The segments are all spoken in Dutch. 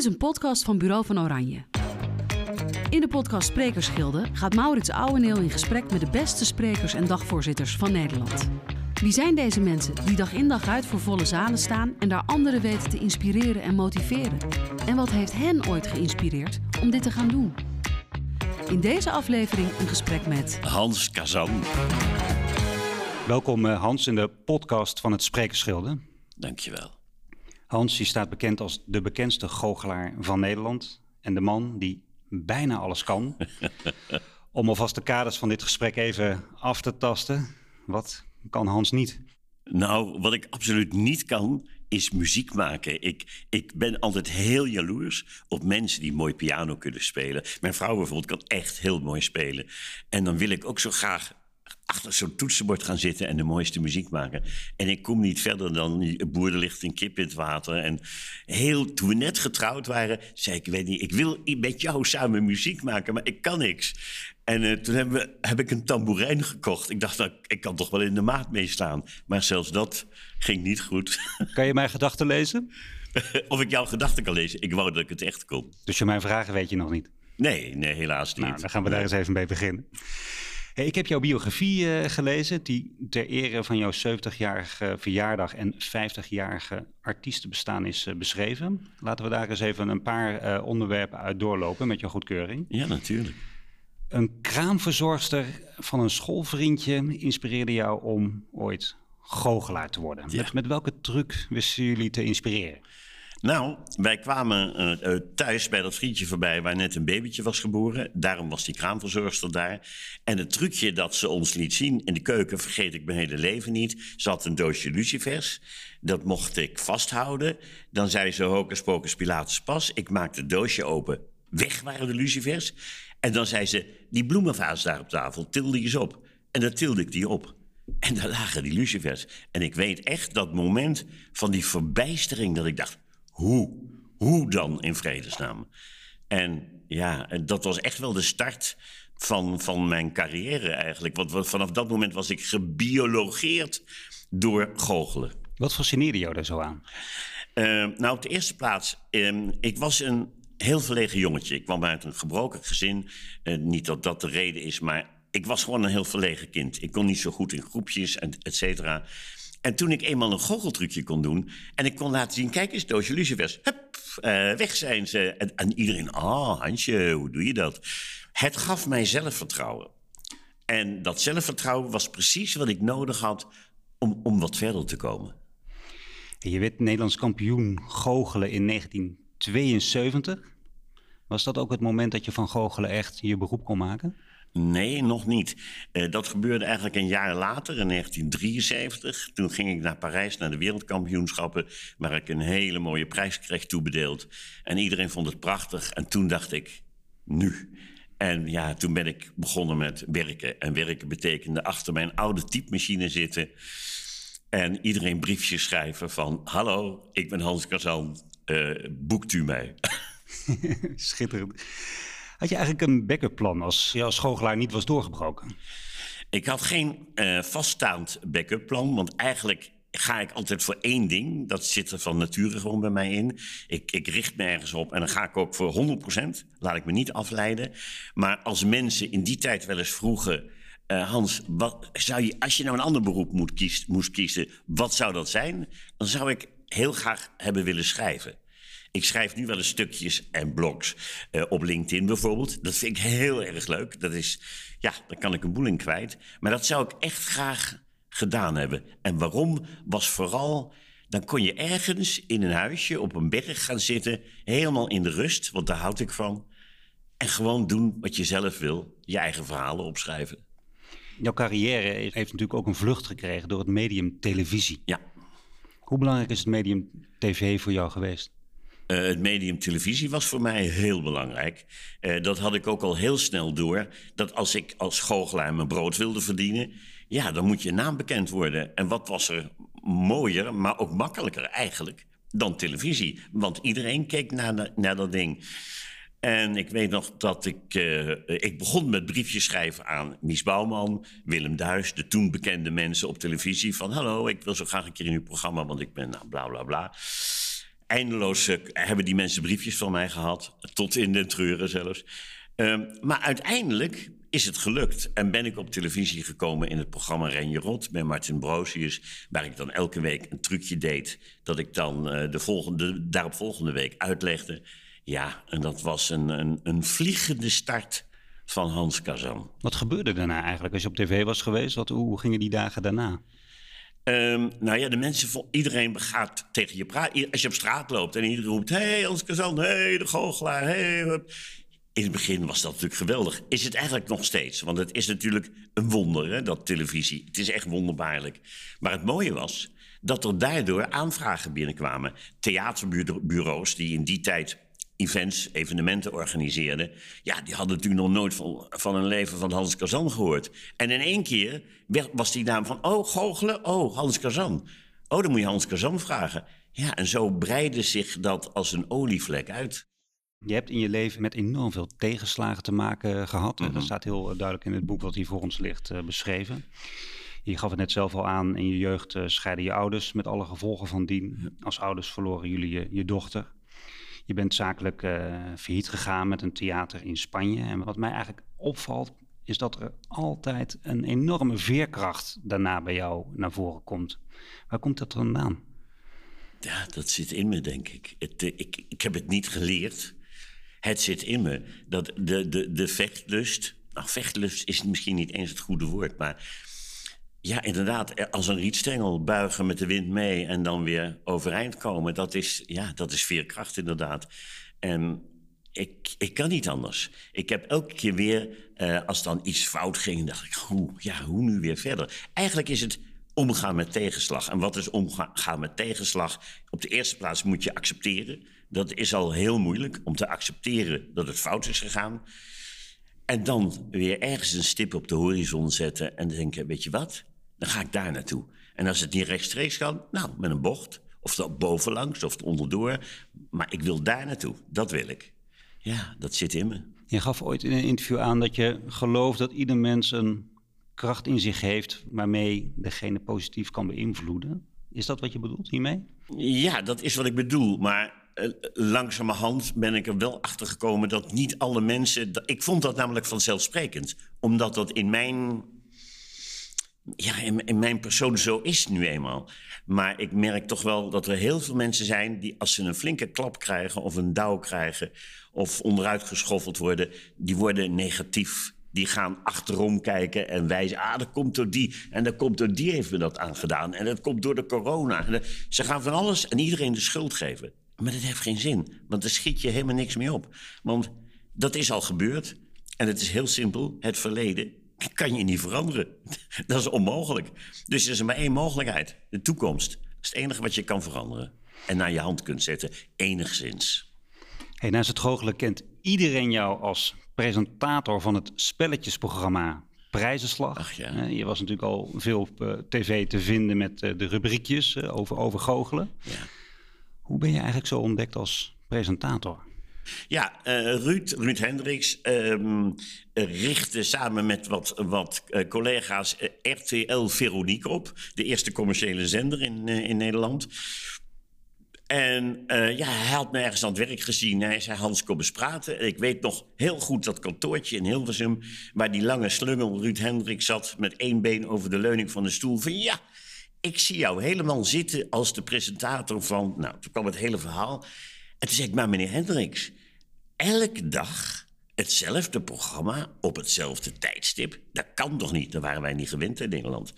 is een podcast van Bureau van Oranje. In de podcast Sprekersgilde gaat Maurits Ouweneel in gesprek met de beste sprekers en dagvoorzitters van Nederland. Wie zijn deze mensen die dag in dag uit voor volle zalen staan en daar anderen weten te inspireren en motiveren? En wat heeft hen ooit geïnspireerd om dit te gaan doen? In deze aflevering een gesprek met Hans Kazan. Welkom eh, Hans in de podcast van het Sprekersgilde. Dankjewel. Hans, je staat bekend als de bekendste goochelaar van Nederland en de man die bijna alles kan. Om alvast de kaders van dit gesprek even af te tasten. Wat kan Hans niet? Nou, wat ik absoluut niet kan, is muziek maken. Ik, ik ben altijd heel jaloers op mensen die mooi piano kunnen spelen. Mijn vrouw bijvoorbeeld kan echt heel mooi spelen. En dan wil ik ook zo graag achter zo'n toetsenbord gaan zitten en de mooiste muziek maken. En ik kom niet verder dan boer, ligt een kip in het water. En heel, toen we net getrouwd waren, zei ik, weet niet, ik wil met jou samen muziek maken, maar ik kan niks. En uh, toen hebben we, heb ik een tamboerijn gekocht. Ik dacht, nou, ik kan toch wel in de maat meestaan. Maar zelfs dat ging niet goed. Kan je mijn gedachten lezen? of ik jouw gedachten kan lezen. Ik wou dat ik het echt kon. Dus je mijn vragen weet je nog niet? Nee, nee helaas niet. Nou, dan gaan we daar eens even mee beginnen. Hey, ik heb jouw biografie uh, gelezen, die ter ere van jouw 70-jarige verjaardag en 50-jarige artiestenbestaan is uh, beschreven. Laten we daar eens even een paar uh, onderwerpen uit doorlopen met jouw goedkeuring. Ja, natuurlijk. Een kraamverzorgster van een schoolvriendje inspireerde jou om ooit goochelaar te worden. Ja. Met, met welke truc wisten jullie te inspireren? Nou, wij kwamen uh, thuis bij dat vriendje voorbij waar net een babytje was geboren. Daarom was die kraamverzorgster daar. En het trucje dat ze ons liet zien in de keuken vergeet ik mijn hele leven niet. Ze had een doosje lucifers. Dat mocht ik vasthouden. Dan zei ze hocus pocus pilatus pas. Ik maakte het doosje open. Weg waren de lucifers. En dan zei ze, die bloemenvaas daar op tafel, til die eens op. En dan tilde ik die op. En daar lagen die lucifers. En ik weet echt dat moment van die verbijstering dat ik dacht... Hoe? Hoe dan in vredesnaam? En ja, dat was echt wel de start van, van mijn carrière eigenlijk. Want vanaf dat moment was ik gebiologeerd door goochelen. Wat fascineerde jou daar zo aan? Uh, nou, op de eerste plaats, uh, ik was een heel verlegen jongetje. Ik kwam uit een gebroken gezin. Uh, niet dat dat de reden is, maar ik was gewoon een heel verlegen kind. Ik kon niet zo goed in groepjes, en et cetera. En toen ik eenmaal een goocheltrucje kon doen... en ik kon laten zien, kijk eens, doosje lucifers. Hup, uh, weg zijn ze. En, en iedereen, ah, oh, Hansje, hoe doe je dat? Het gaf mij zelfvertrouwen. En dat zelfvertrouwen was precies wat ik nodig had... om, om wat verder te komen. Je werd Nederlands kampioen goochelen in 1972. Was dat ook het moment dat je van goochelen echt je beroep kon maken? Nee, nog niet. Uh, dat gebeurde eigenlijk een jaar later, in 1973. Toen ging ik naar Parijs, naar de wereldkampioenschappen... waar ik een hele mooie prijs kreeg toebedeeld. En iedereen vond het prachtig. En toen dacht ik, nu. En ja, toen ben ik begonnen met werken. En werken betekende achter mijn oude typemachine zitten... en iedereen briefjes schrijven van... Hallo, ik ben Hans Kazan, uh, boekt u mij? Schitterend. Had je eigenlijk een backup plan als je als goochelaar niet was doorgebroken? Ik had geen uh, vaststaand backup plan, want eigenlijk ga ik altijd voor één ding. Dat zit er van nature gewoon bij mij in. Ik, ik richt me ergens op en dan ga ik ook voor 100%. Laat ik me niet afleiden. Maar als mensen in die tijd wel eens vroegen... Uh, Hans, wat zou je, als je nou een ander beroep moest kiezen, wat zou dat zijn? Dan zou ik heel graag hebben willen schrijven. Ik schrijf nu wel eens stukjes en blogs uh, op LinkedIn bijvoorbeeld. Dat vind ik heel erg leuk. Dat is, ja, daar kan ik een boel in kwijt. Maar dat zou ik echt graag gedaan hebben. En waarom was vooral, dan kon je ergens in een huisje op een berg gaan zitten, helemaal in de rust, want daar houd ik van. En gewoon doen wat je zelf wil, je eigen verhalen opschrijven. Jouw carrière heeft natuurlijk ook een vlucht gekregen door het medium televisie. Ja. Hoe belangrijk is het medium tv voor jou geweest? Uh, het medium televisie was voor mij heel belangrijk. Uh, dat had ik ook al heel snel door. Dat als ik als goochelaar mijn brood wilde verdienen... ja, dan moet je naam bekend worden. En wat was er mooier, maar ook makkelijker eigenlijk... dan televisie. Want iedereen keek naar, naar dat ding. En ik weet nog dat ik... Uh, ik begon met briefjes schrijven aan Mies Bouwman... Willem Duis, de toen bekende mensen op televisie... van hallo, ik wil zo graag een keer in uw programma... want ik ben nou, bla bla bla... eindeloos eh, hebben die mensen briefjes van mij gehad. Tot in de treuren zelfs. Ehm, maar uiteindelijk is het gelukt. En ben ik op televisie gekomen in het programma Ren je Rot met Martin Brosius. Waar ik dan elke week een trucje deed. Dat ik dan uh, de volgende, daarop volgende week uitlegde. Ja, en dat was een, een, een vliegende start van Hans Kazan. Wat gebeurde daarna eigenlijk als je op tv was geweest? Wat, hoe gingen die dagen daarna? Um, nou ja, de mensen, iedereen gaat tegen je praten. Als je op straat loopt en iedereen roept: hey, Hans Kazan, hey, de goochelaar. In het begin was dat natuurlijk geweldig. Is het eigenlijk nog steeds? Want het is natuurlijk een wonder, hè, dat televisie. Het is echt wonderbaarlijk. Maar het mooie was dat er daardoor aanvragen binnenkwamen. Theaterbureaus die in die tijd events, evenementen organiseerden. Ja, die hadden natuurlijk nog nooit van, van een leven van Hans Kazan gehoord. En in één keer was die naam van, oh, goochelen, oh, Hans Kazan. Oh, dan moet je Hans Kazan vragen. Ja, en zo breidde zich dat als een olievlek uit. Je hebt in je leven met enorm veel tegenslagen te maken gehad. Dat mhm. staat heel duidelijk in het boek wat hier voor ons ligt uh, beschreven. Je gaf het net zelf al aan, in je jeugd uh, scheiden je ouders met alle gevolgen van dien. Als ouders verloren jullie je, je dochter. Je bent zakelijk uh, failliet gegaan met een theater in Spanje. En wat mij eigenlijk opvalt, is dat er altijd een enorme veerkracht daarna bij jou naar voren komt. Waar komt dat vandaan? Ja, dat zit in me, denk ik. Het, ik, ik heb het niet geleerd. Het zit in me. Dat de, de, de vechtlust. Nou, vechtlust is misschien niet eens het goede woord, maar. Ja, inderdaad, als een rietstengel buigen met de wind mee en dan weer overeind komen, dat is, ja, dat is veerkracht inderdaad. En ik, ik kan niet anders. Ik heb elke keer weer, uh, als dan iets fout ging, dacht ik, hoe, ja, hoe nu weer verder? Eigenlijk is het omgaan met tegenslag. En wat is omgaan met tegenslag? Op de eerste plaats moet je accepteren. Dat is al heel moeilijk om te accepteren dat het fout is gegaan. En dan weer ergens een stip op de horizon zetten en denken: weet je wat? Dan ga ik daar naartoe. En als het niet rechtstreeks kan, nou, met een bocht. Of dat bovenlangs of onderdoor. Maar ik wil daar naartoe. Dat wil ik. Ja, dat zit in me. Je gaf ooit in een interview aan dat je gelooft dat ieder mens een kracht in zich heeft waarmee degene positief kan beïnvloeden. Is dat wat je bedoelt hiermee? Ja, dat is wat ik bedoel. Maar uh, langzamerhand ben ik er wel achter gekomen dat niet alle mensen. ik vond dat namelijk vanzelfsprekend, omdat dat in mijn. Ja, in, mijn persoon zo is nu eenmaal. Maar ik merk toch wel dat er heel veel mensen zijn die als ze een flinke klap krijgen of een douw krijgen of onderuit geschoffeld worden, die worden negatief die gaan achterom kijken en wijzen. Ah, dat komt door die. En dat komt door die heeft me dat aangedaan. En dat komt door de corona. ze gaan van alles en iedereen de schuld geven. Maar dat heeft geen zin. Want daar schiet je helemaal niks mee op. Want dat is al gebeurd. En het is heel simpel. Het verleden kan je niet veranderen. Dat is onmogelijk. Dus er is maar één mogelijkheid. De toekomst. Dat is het enige wat je kan veranderen. En naar je hand kunt zetten. Enigszins. Hey, naast het goochelen kent iedereen jou als presentator van het spelletjesprogramma Prijzenslag. Ach, ja. Eh, je was natuurlijk al veel op uh, tv te vinden met uh, de rubriekjes over, over goochelen. Ja. Hoe ben je eigenlijk zo ontdekt als presentator? Ja, Ruud, Ruud Hendricks um, richtte samen met wat, wat collega's RTL Veronique op. De eerste commerciële zender in, in Nederland. En ja, hij had me ergens aan het werk gezien. Hij zei, Hans, kom eens praten. Ik weet nog heel goed dat kantoortje in Hilversum... waar die lange slungel Ruud Hendrik zat... met één been over de leuning van de stoel. Van ja, ik zie jou helemaal zitten als de presentator van... Nou, toen kwam het hele verhaal. En toen zei ik, maar meneer Hendricks... elke dag hetzelfde programma op hetzelfde tijdstip... dat kan toch niet? Daar waren wij niet gewend in Nederland.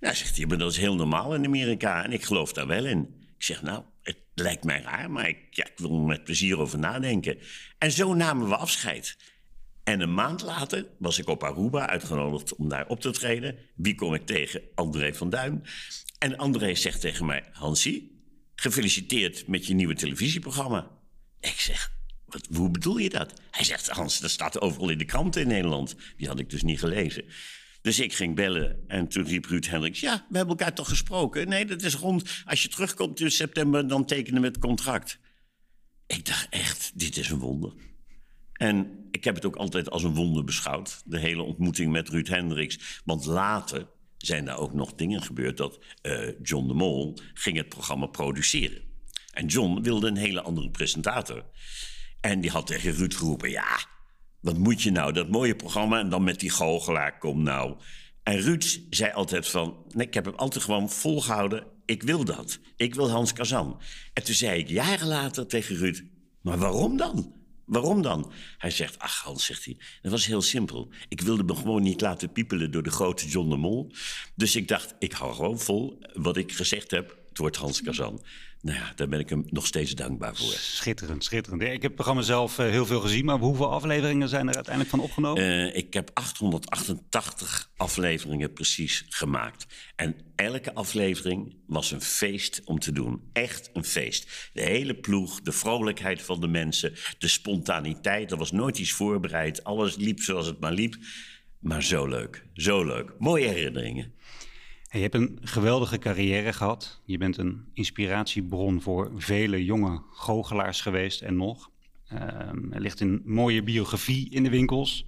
Nou, zegt hij, maar dat is heel normaal in Amerika. En ik geloof daar wel in. Ik zeg, nou, het lijkt mij raar, maar ik, ik wil er met plezier over nadenken. En zo namen we afscheid. En een maand later was ik op Aruba uitgenodigd om daar op te treden. Wie kom ik tegen? André van Duin. En André zegt tegen mij: Hansie, gefeliciteerd met je nieuwe televisieprogramma. Ik zeg: wat, hoe bedoel je dat? Hij zegt: Hans, dat staat overal in de kranten in Nederland. Die had ik dus niet gelezen. Dus ik ging bellen en toen riep Ruud Hendricks... ja, we hebben elkaar toch gesproken? Nee, dat is rond. Als je terugkomt in september, dan tekenen we het contract. Ik dacht echt, dit is een wonder. En ik heb het ook altijd als een wonder beschouwd. De hele ontmoeting met Ruud Hendricks. Want later zijn daar ook nog dingen gebeurd... dat uh, John de Mol ging het programma produceren. En John wilde een hele andere presentator. En die had tegen Ruud geroepen: Ja, wat moet je nou? Dat mooie programma en dan met die goochelaar, kom nou. En Ruud zei altijd van, nee, ik heb hem altijd gewoon volgehouden. Ik wil dat. Ik wil Hans Kazan. En toen zei ik jaren later tegen Ruud, maar waarom dan? Waarom dan? Hij zegt, ach Hans, zegt hij, dat was heel simpel. Ik wilde me gewoon niet laten piepelen door de grote John de Mol. Dus ik dacht, ik hou gewoon vol wat ik gezegd heb. Het wordt Hans Kazan. Nou ja, daar ben ik hem nog steeds dankbaar voor. Schitterend, schitterend. Ik heb het programma zelf uh, heel veel gezien, maar hoeveel afleveringen zijn er uiteindelijk van opgenomen? Uh, ik heb 888 afleveringen precies gemaakt. En elke aflevering was een feest om te doen. Echt een feest. De hele ploeg, de vrolijkheid van de mensen, de spontaniteit. Er was nooit iets voorbereid. Alles liep zoals het maar liep. Maar zo leuk, zo leuk. Mooie herinneringen. Je hebt een geweldige carrière gehad. Je bent een inspiratiebron voor vele jonge goochelaars geweest en nog. Um, er ligt een mooie biografie in de winkels.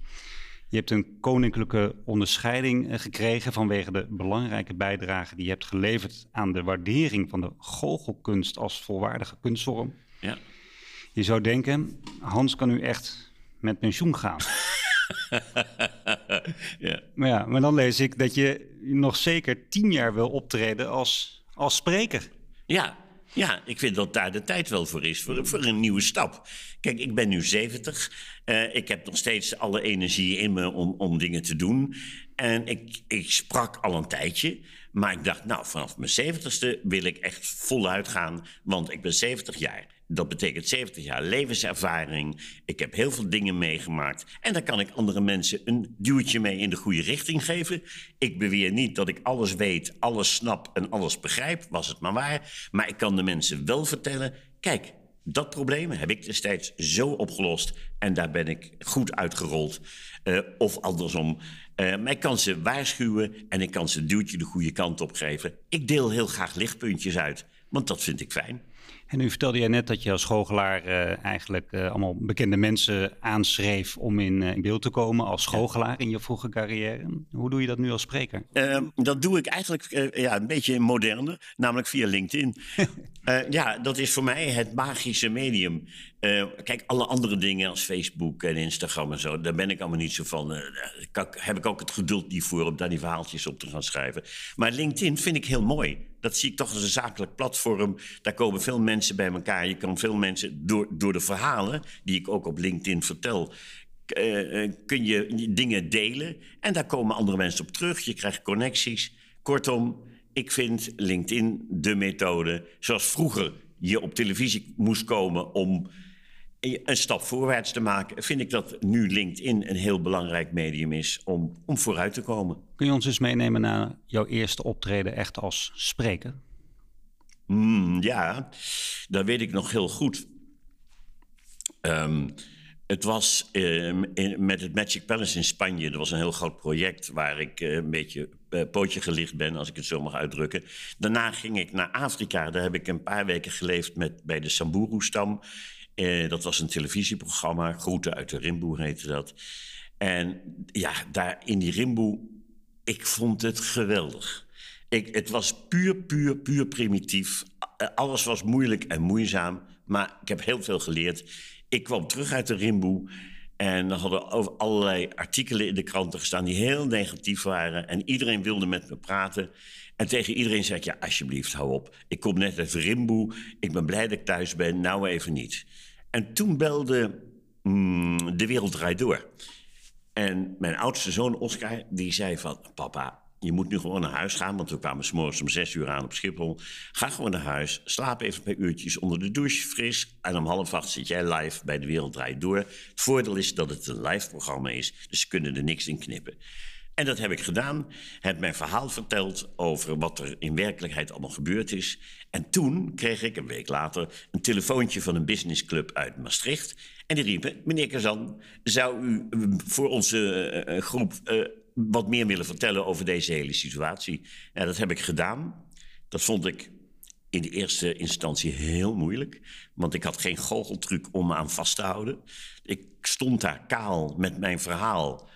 Je hebt een koninklijke onderscheiding eh, gekregen vanwege de belangrijke bijdrage die je hebt geleverd aan de waardering van de goochelkunst als volwaardige kunstvorm. Ja. Je zou denken, Hans kan nu echt met pensioen gaan. ja. Maar ja, maar dan lees ik dat je nog zeker tien jaar wil optreden als, als spreker. Ja, ja, ik vind dat daar de tijd wel voor is, voor, voor een nieuwe stap. Kijk, ik ben nu 70. Uh, ik heb nog steeds alle energie in me om, om dingen te doen. En ik, ik sprak al een tijdje. Maar ik dacht, nou, vanaf mijn 70ste wil ik echt voluit gaan. Want ik ben 70 jaar. Dat betekent 70 jaar levenservaring. Ik heb heel veel dingen meegemaakt. En daar kan ik andere mensen een duwtje mee in de goede richting geven. Ik beweer niet dat ik alles weet, alles snap en alles begrijp. Was het maar waar. Maar ik kan de mensen wel vertellen: kijk, dat probleem heb ik destijds zo opgelost. En daar ben ik goed uitgerold. Uh, of andersom. Uh, maar ik kan ze waarschuwen en ik kan ze een duwtje de goede kant op geven. Ik deel heel graag lichtpuntjes uit, want dat vind ik fijn. En nu vertelde jij net dat je als goochelaar uh, eigenlijk uh, allemaal bekende mensen aanschreef om in, uh, in, beeld te komen als goochelaar in je vroege carrière. Hoe doe je dat nu als spreker? Ehm, dat doe ik eigenlijk ja, een beetje moderner, namelijk via LinkedIn. ja, dat is voor mij het magische medium. kijk, alle andere dingen als Facebook en Instagram en zo, daar ben ik allemaal niet zo van. daar heb ik ook het geduld niet voor om daar die verhaaltjes op te gaan schrijven. Maar LinkedIn vind ik heel mooi dat zie ik toch als een zakelijk platform. Daar komen veel mensen bij elkaar. Je kan veel mensen door, door de verhalen, die ik ook op LinkedIn vertel, uh, kun je dingen delen. En daar komen andere mensen op terug. Je krijgt connecties. Kortom, ik vind LinkedIn de methode. Zoals vroeger je op televisie moest komen om een stap voorwaarts te maken, vind ik dat nu LinkedIn een heel belangrijk medium is om, om vooruit te komen. Kun je ons eens meenemen naar jouw eerste optreden echt als spreker? Mm, ja, dat weet ik nog heel goed. Um, het was uh, in, met het Magic Palace in Spanje. Dat was een heel groot project waar ik uh, een beetje uh, pootje gelicht ben, als ik het zo mag uitdrukken. Daarna ging ik naar Afrika. Daar heb ik een paar weken geleefd met, bij de Samburu-stam. Uh, dat was een televisieprogramma, Groeten uit de Rimboe heette dat. En ja, daar in die Rimboe, ik vond het geweldig. Ik, het was puur, puur, puur primitief. Alles was moeilijk en moeizaam, maar ik heb heel veel geleerd. Ik kwam terug uit de Rimboe en er hadden over allerlei artikelen in de kranten gestaan die heel negatief waren. En iedereen wilde met me praten. En tegen iedereen zei ik, alsjeblieft, hou op. Ik kom net uit Rimboe, ik ben blij dat ik thuis ben, nou even niet. En toen belde mm, De Wereld Draait Door. En mijn oudste zoon Oscar, die zei van... Papa, je moet nu gewoon naar huis gaan, want we kwamen s'morgens om zes uur aan op Schiphol. Ga gewoon naar huis, slaap even een paar uurtjes onder de douche, fris. En om half acht zit jij live bij De Wereld Draait Door. Het voordeel is dat het een live programma is, dus ze kunnen er niks in knippen. En dat heb ik gedaan. Heb mijn verhaal verteld over wat er in werkelijkheid allemaal gebeurd is. En toen kreeg ik een week later een telefoontje van een businessclub uit Maastricht. En die riepen: Meneer Kazan, zou u eh, voor onze uh, groep uh, wat meer willen vertellen over deze hele situatie? Ja, dat heb ik gedaan. Dat vond ik in de eerste instantie heel moeilijk. Want ik had geen goocheltruc om me aan vast te houden. Ik stond daar kaal met mijn verhaal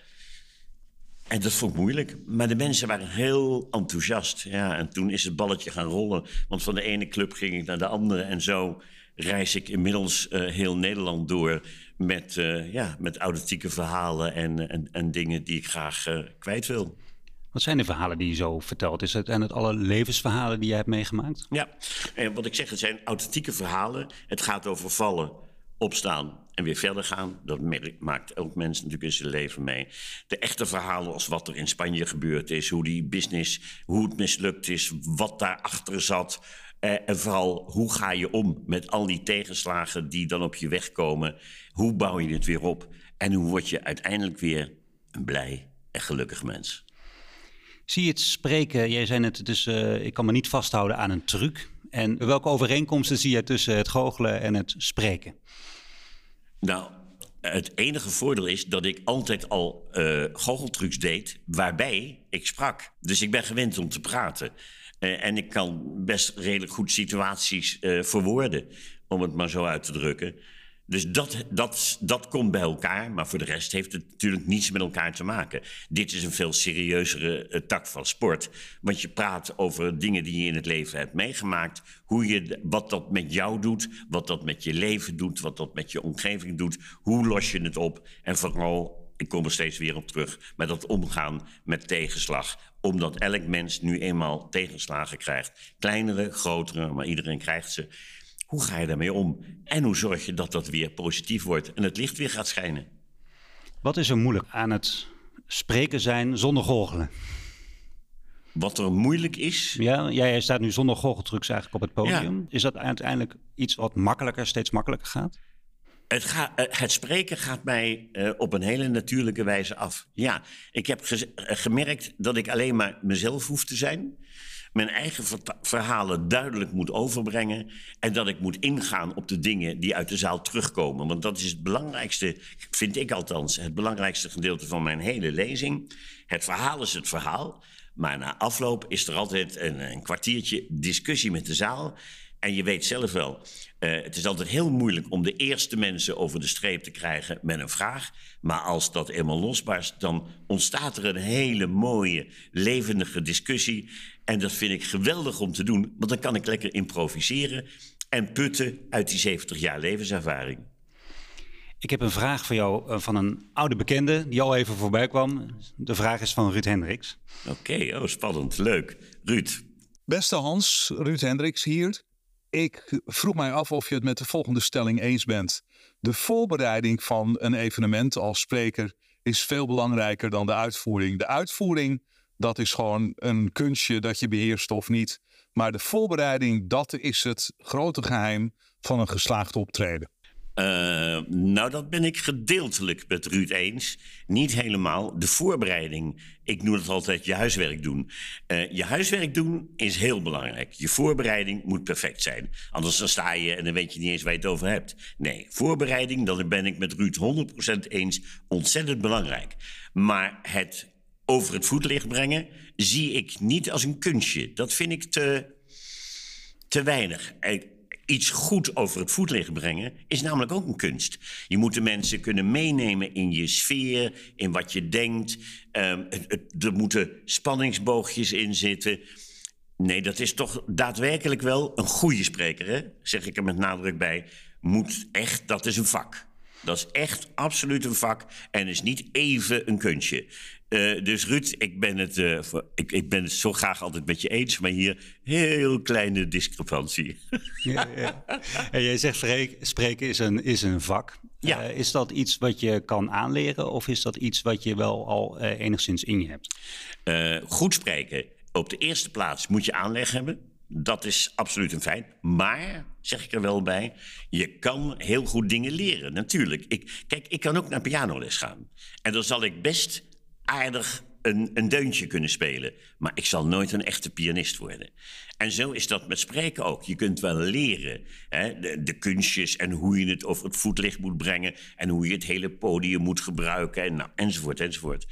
En dat vond ik moeilijk. Maar de mensen waren heel enthousiast. Ja, en toen is het balletje gaan rollen. Want van de ene club ging ik naar de andere. En zo reis ik inmiddels uh, heel Nederland door met, uh, ja, met authentieke verhalen en, en, en, dingen die ik graag uh, kwijt wil. Wat zijn de verhalen die je zo vertelt? Is het, en het alle levensverhalen die je hebt meegemaakt? Ja, en wat ik zeg, het zijn authentieke verhalen. Het gaat over vallen, opstaan en weer verder gaan. Dat maakt elk mens natuurlijk in zijn leven mee. De echte verhalen als wat er in Spanje gebeurd is, hoe die business, hoe het mislukt is, wat daarachter zat. Eh, en vooral, hoe ga je om met al die tegenslagen die dan op je weg komen? Hoe bouw je het weer op? En hoe word je uiteindelijk weer een blij en gelukkig mens? Zie je het spreken? Jij zei net, dus, ik kan me niet vasthouden aan een truc. En welke overeenkomsten zie je tussen het goochelen en het spreken? Nou, het enige voordeel is dat ik altijd al uh, goocheltrucs deed waarbij ik sprak. Dus ik ben gewend om te praten. Uh, en ik kan best redelijk goed situaties uh, verwoorden, om het maar zo uit te drukken. Dus dat, dat, dat komt bij elkaar. Maar voor de rest heeft het natuurlijk niets met elkaar te maken. Dit is een veel serieuzere uh, tak van sport. Want je praat over dingen die je in het leven hebt meegemaakt. Hoe je, wat dat met jou doet. Wat dat met je leven doet. Wat dat met je omgeving doet. Hoe los je het op? En vooral, ik kom er steeds weer op terug. Met dat omgaan met tegenslag. Omdat elk mens nu eenmaal tegenslagen krijgt. Kleinere, grotere, maar iedereen krijgt ze. Hoe ga je daarmee om? En hoe zorg je dat dat weer positief wordt en het licht weer gaat schijnen? Wat is er moeilijk aan het spreken zijn zonder goochelen? Wat er moeilijk is. Ja, jij staat nu zonder goocheltrucs eigenlijk op het podium. Ja. Is dat uiteindelijk iets wat makkelijker, steeds makkelijker gaat? Het, ga, eh, het, spreken gaat mij uh, op een hele natuurlijke wijze af. Ja, ik heb gemerkt dat ik alleen maar mezelf hoef te zijn mijn eigen verhalen duidelijk moet overbrengen. En dat ik moet ingaan op de dingen die uit de zaal terugkomen. Want dat is het belangrijkste, vind ik althans, het belangrijkste gedeelte van mijn hele lezing. Het verhaal is het verhaal. Maar na afloop is er altijd een, een kwartiertje discussie met de zaal. En je weet zelf wel, uh, het is altijd heel moeilijk om de eerste mensen over de streep te krijgen met een vraag. Maar als dat eenmaal losbarst, dan ontstaat er een hele mooie, levendige discussie. En dat vind ik geweldig om te doen, want dan kan ik lekker improviseren en putten uit die 70 jaar levenservaring. Ik heb een vraag voor jou van een oude bekende die al even voorbij kwam. De vraag is van Ruud Hendricks. Oké, okay, oh, spannend, leuk. Ruud. Beste Hans, Ruud Hendricks hier. Ik vroeg mij af of je het met de volgende stelling eens bent. De voorbereiding van een evenement als spreker is veel belangrijker dan de uitvoering. De uitvoering, dat is gewoon een kunstje dat je beheerst of niet. Maar de voorbereiding, dat is het grote geheim van een geslaagd optreden. Uh, nou, dat ben ik gedeeltelijk met Ruud eens. Niet helemaal. De voorbereiding, ik noem het altijd je huiswerk doen. Uh, je huiswerk doen is heel belangrijk. Je voorbereiding moet perfect zijn. Anders dan sta je en dan weet je niet eens waar je het over hebt. Nee, voorbereiding, dan ben ik met Ruud 100% eens, ontzettend belangrijk. Maar het over het voetlicht brengen zie ik niet als een kunstje. Dat vind ik te, te weinig iets goed over het voetlicht brengen is namelijk ook een kunst. Je moet de mensen kunnen meenemen in je sfeer, in wat je denkt. Um, er moeten spanningsboogjes in zitten. Nee, dat is toch daadwerkelijk wel een goede spreker, hè? zeg ik er met nadruk bij. Moet echt, dat is een vak. Dat is echt absoluut een vak en is niet even een kunstje. Uh, dus Ruud, ik ben, het, uh, voor, ik, ik, ben het zo graag altijd met je eens, maar hier heel kleine discrepantie. ja, ja. En jij zegt spreken is een, is een vak. Ja. Uh, is dat iets wat je kan aanleren of is dat iets wat je wel al enigszins in je hebt? goed spreken. Op de eerste plaats moet je aanleg hebben. Dat is absoluut een feit. Maar, zeg ik er wel bij, je kan heel goed dingen leren. Natuurlijk. Ik, kijk, ik kan ook naar pianoles gaan. En dan zal ik best aardig een, een deuntje kunnen spelen. Maar ik zal nooit een echte pianist worden. En zo is dat met spreken ook. Je kunt wel leren hè, de, de, kunstjes en hoe je het over het voetlicht moet brengen. En hoe je het hele podium moet gebruiken. En nou, enzovoort, enzovoort.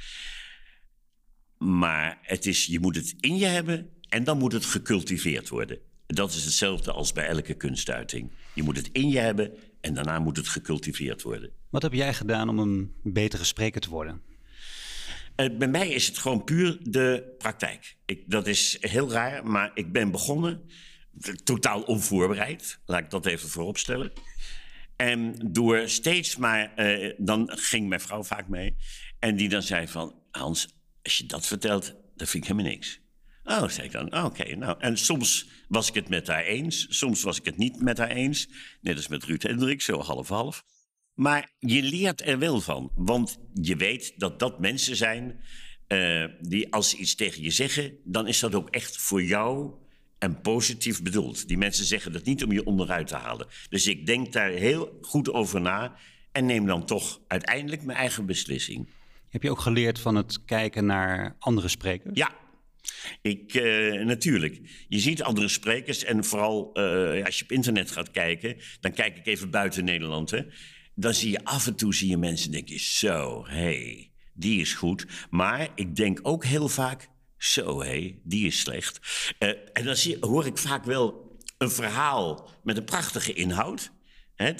Maar het is, je moet het in je hebben en dan moet het gecultiveerd worden. Dat is hetzelfde als bij elke kunstuiting. Je moet het in je hebben en daarna moet het gecultiveerd worden. Wat heb jij gedaan om een betere spreker te worden? Uh, bij mij is het gewoon puur de praktijk. Ik, dat is heel raar, maar ik ben begonnen totaal onvoorbereid. Laat ik dat even vooropstellen. En door steeds maar, uh, dan ging mijn vrouw vaak mee. En die dan zei van, Hans, als je dat vertelt, dan vind ik helemaal niks. Oh, zei ik dan. Oké, nou. En soms was ik het met haar eens. Soms was ik het niet met haar eens. Net als met Ruud Hendrik, zo half-half. Maar je leert er wel van. Want je weet dat dat mensen zijn uh, die als ze iets tegen je zeggen... dan is dat ook echt voor jou en positief bedoeld. Die mensen zeggen dat niet om je onderuit te halen. Dus ik denk daar heel goed over na... en neem dan toch uiteindelijk mijn eigen beslissing. Heb je ook geleerd van het kijken naar andere sprekers? Ja, ik, uh, natuurlijk. Je ziet andere sprekers en vooral uh, als je op internet gaat kijken, dan kijk ik even buiten Nederland. Hè, dan zie je af en toe zie je mensen denk je zo, hé, hey, die is goed. Maar ik denk ook heel vaak, zo, hé, hey, die is slecht. Uh, en dan zie, hoor ik vaak wel een verhaal met een prachtige inhoud. Hè,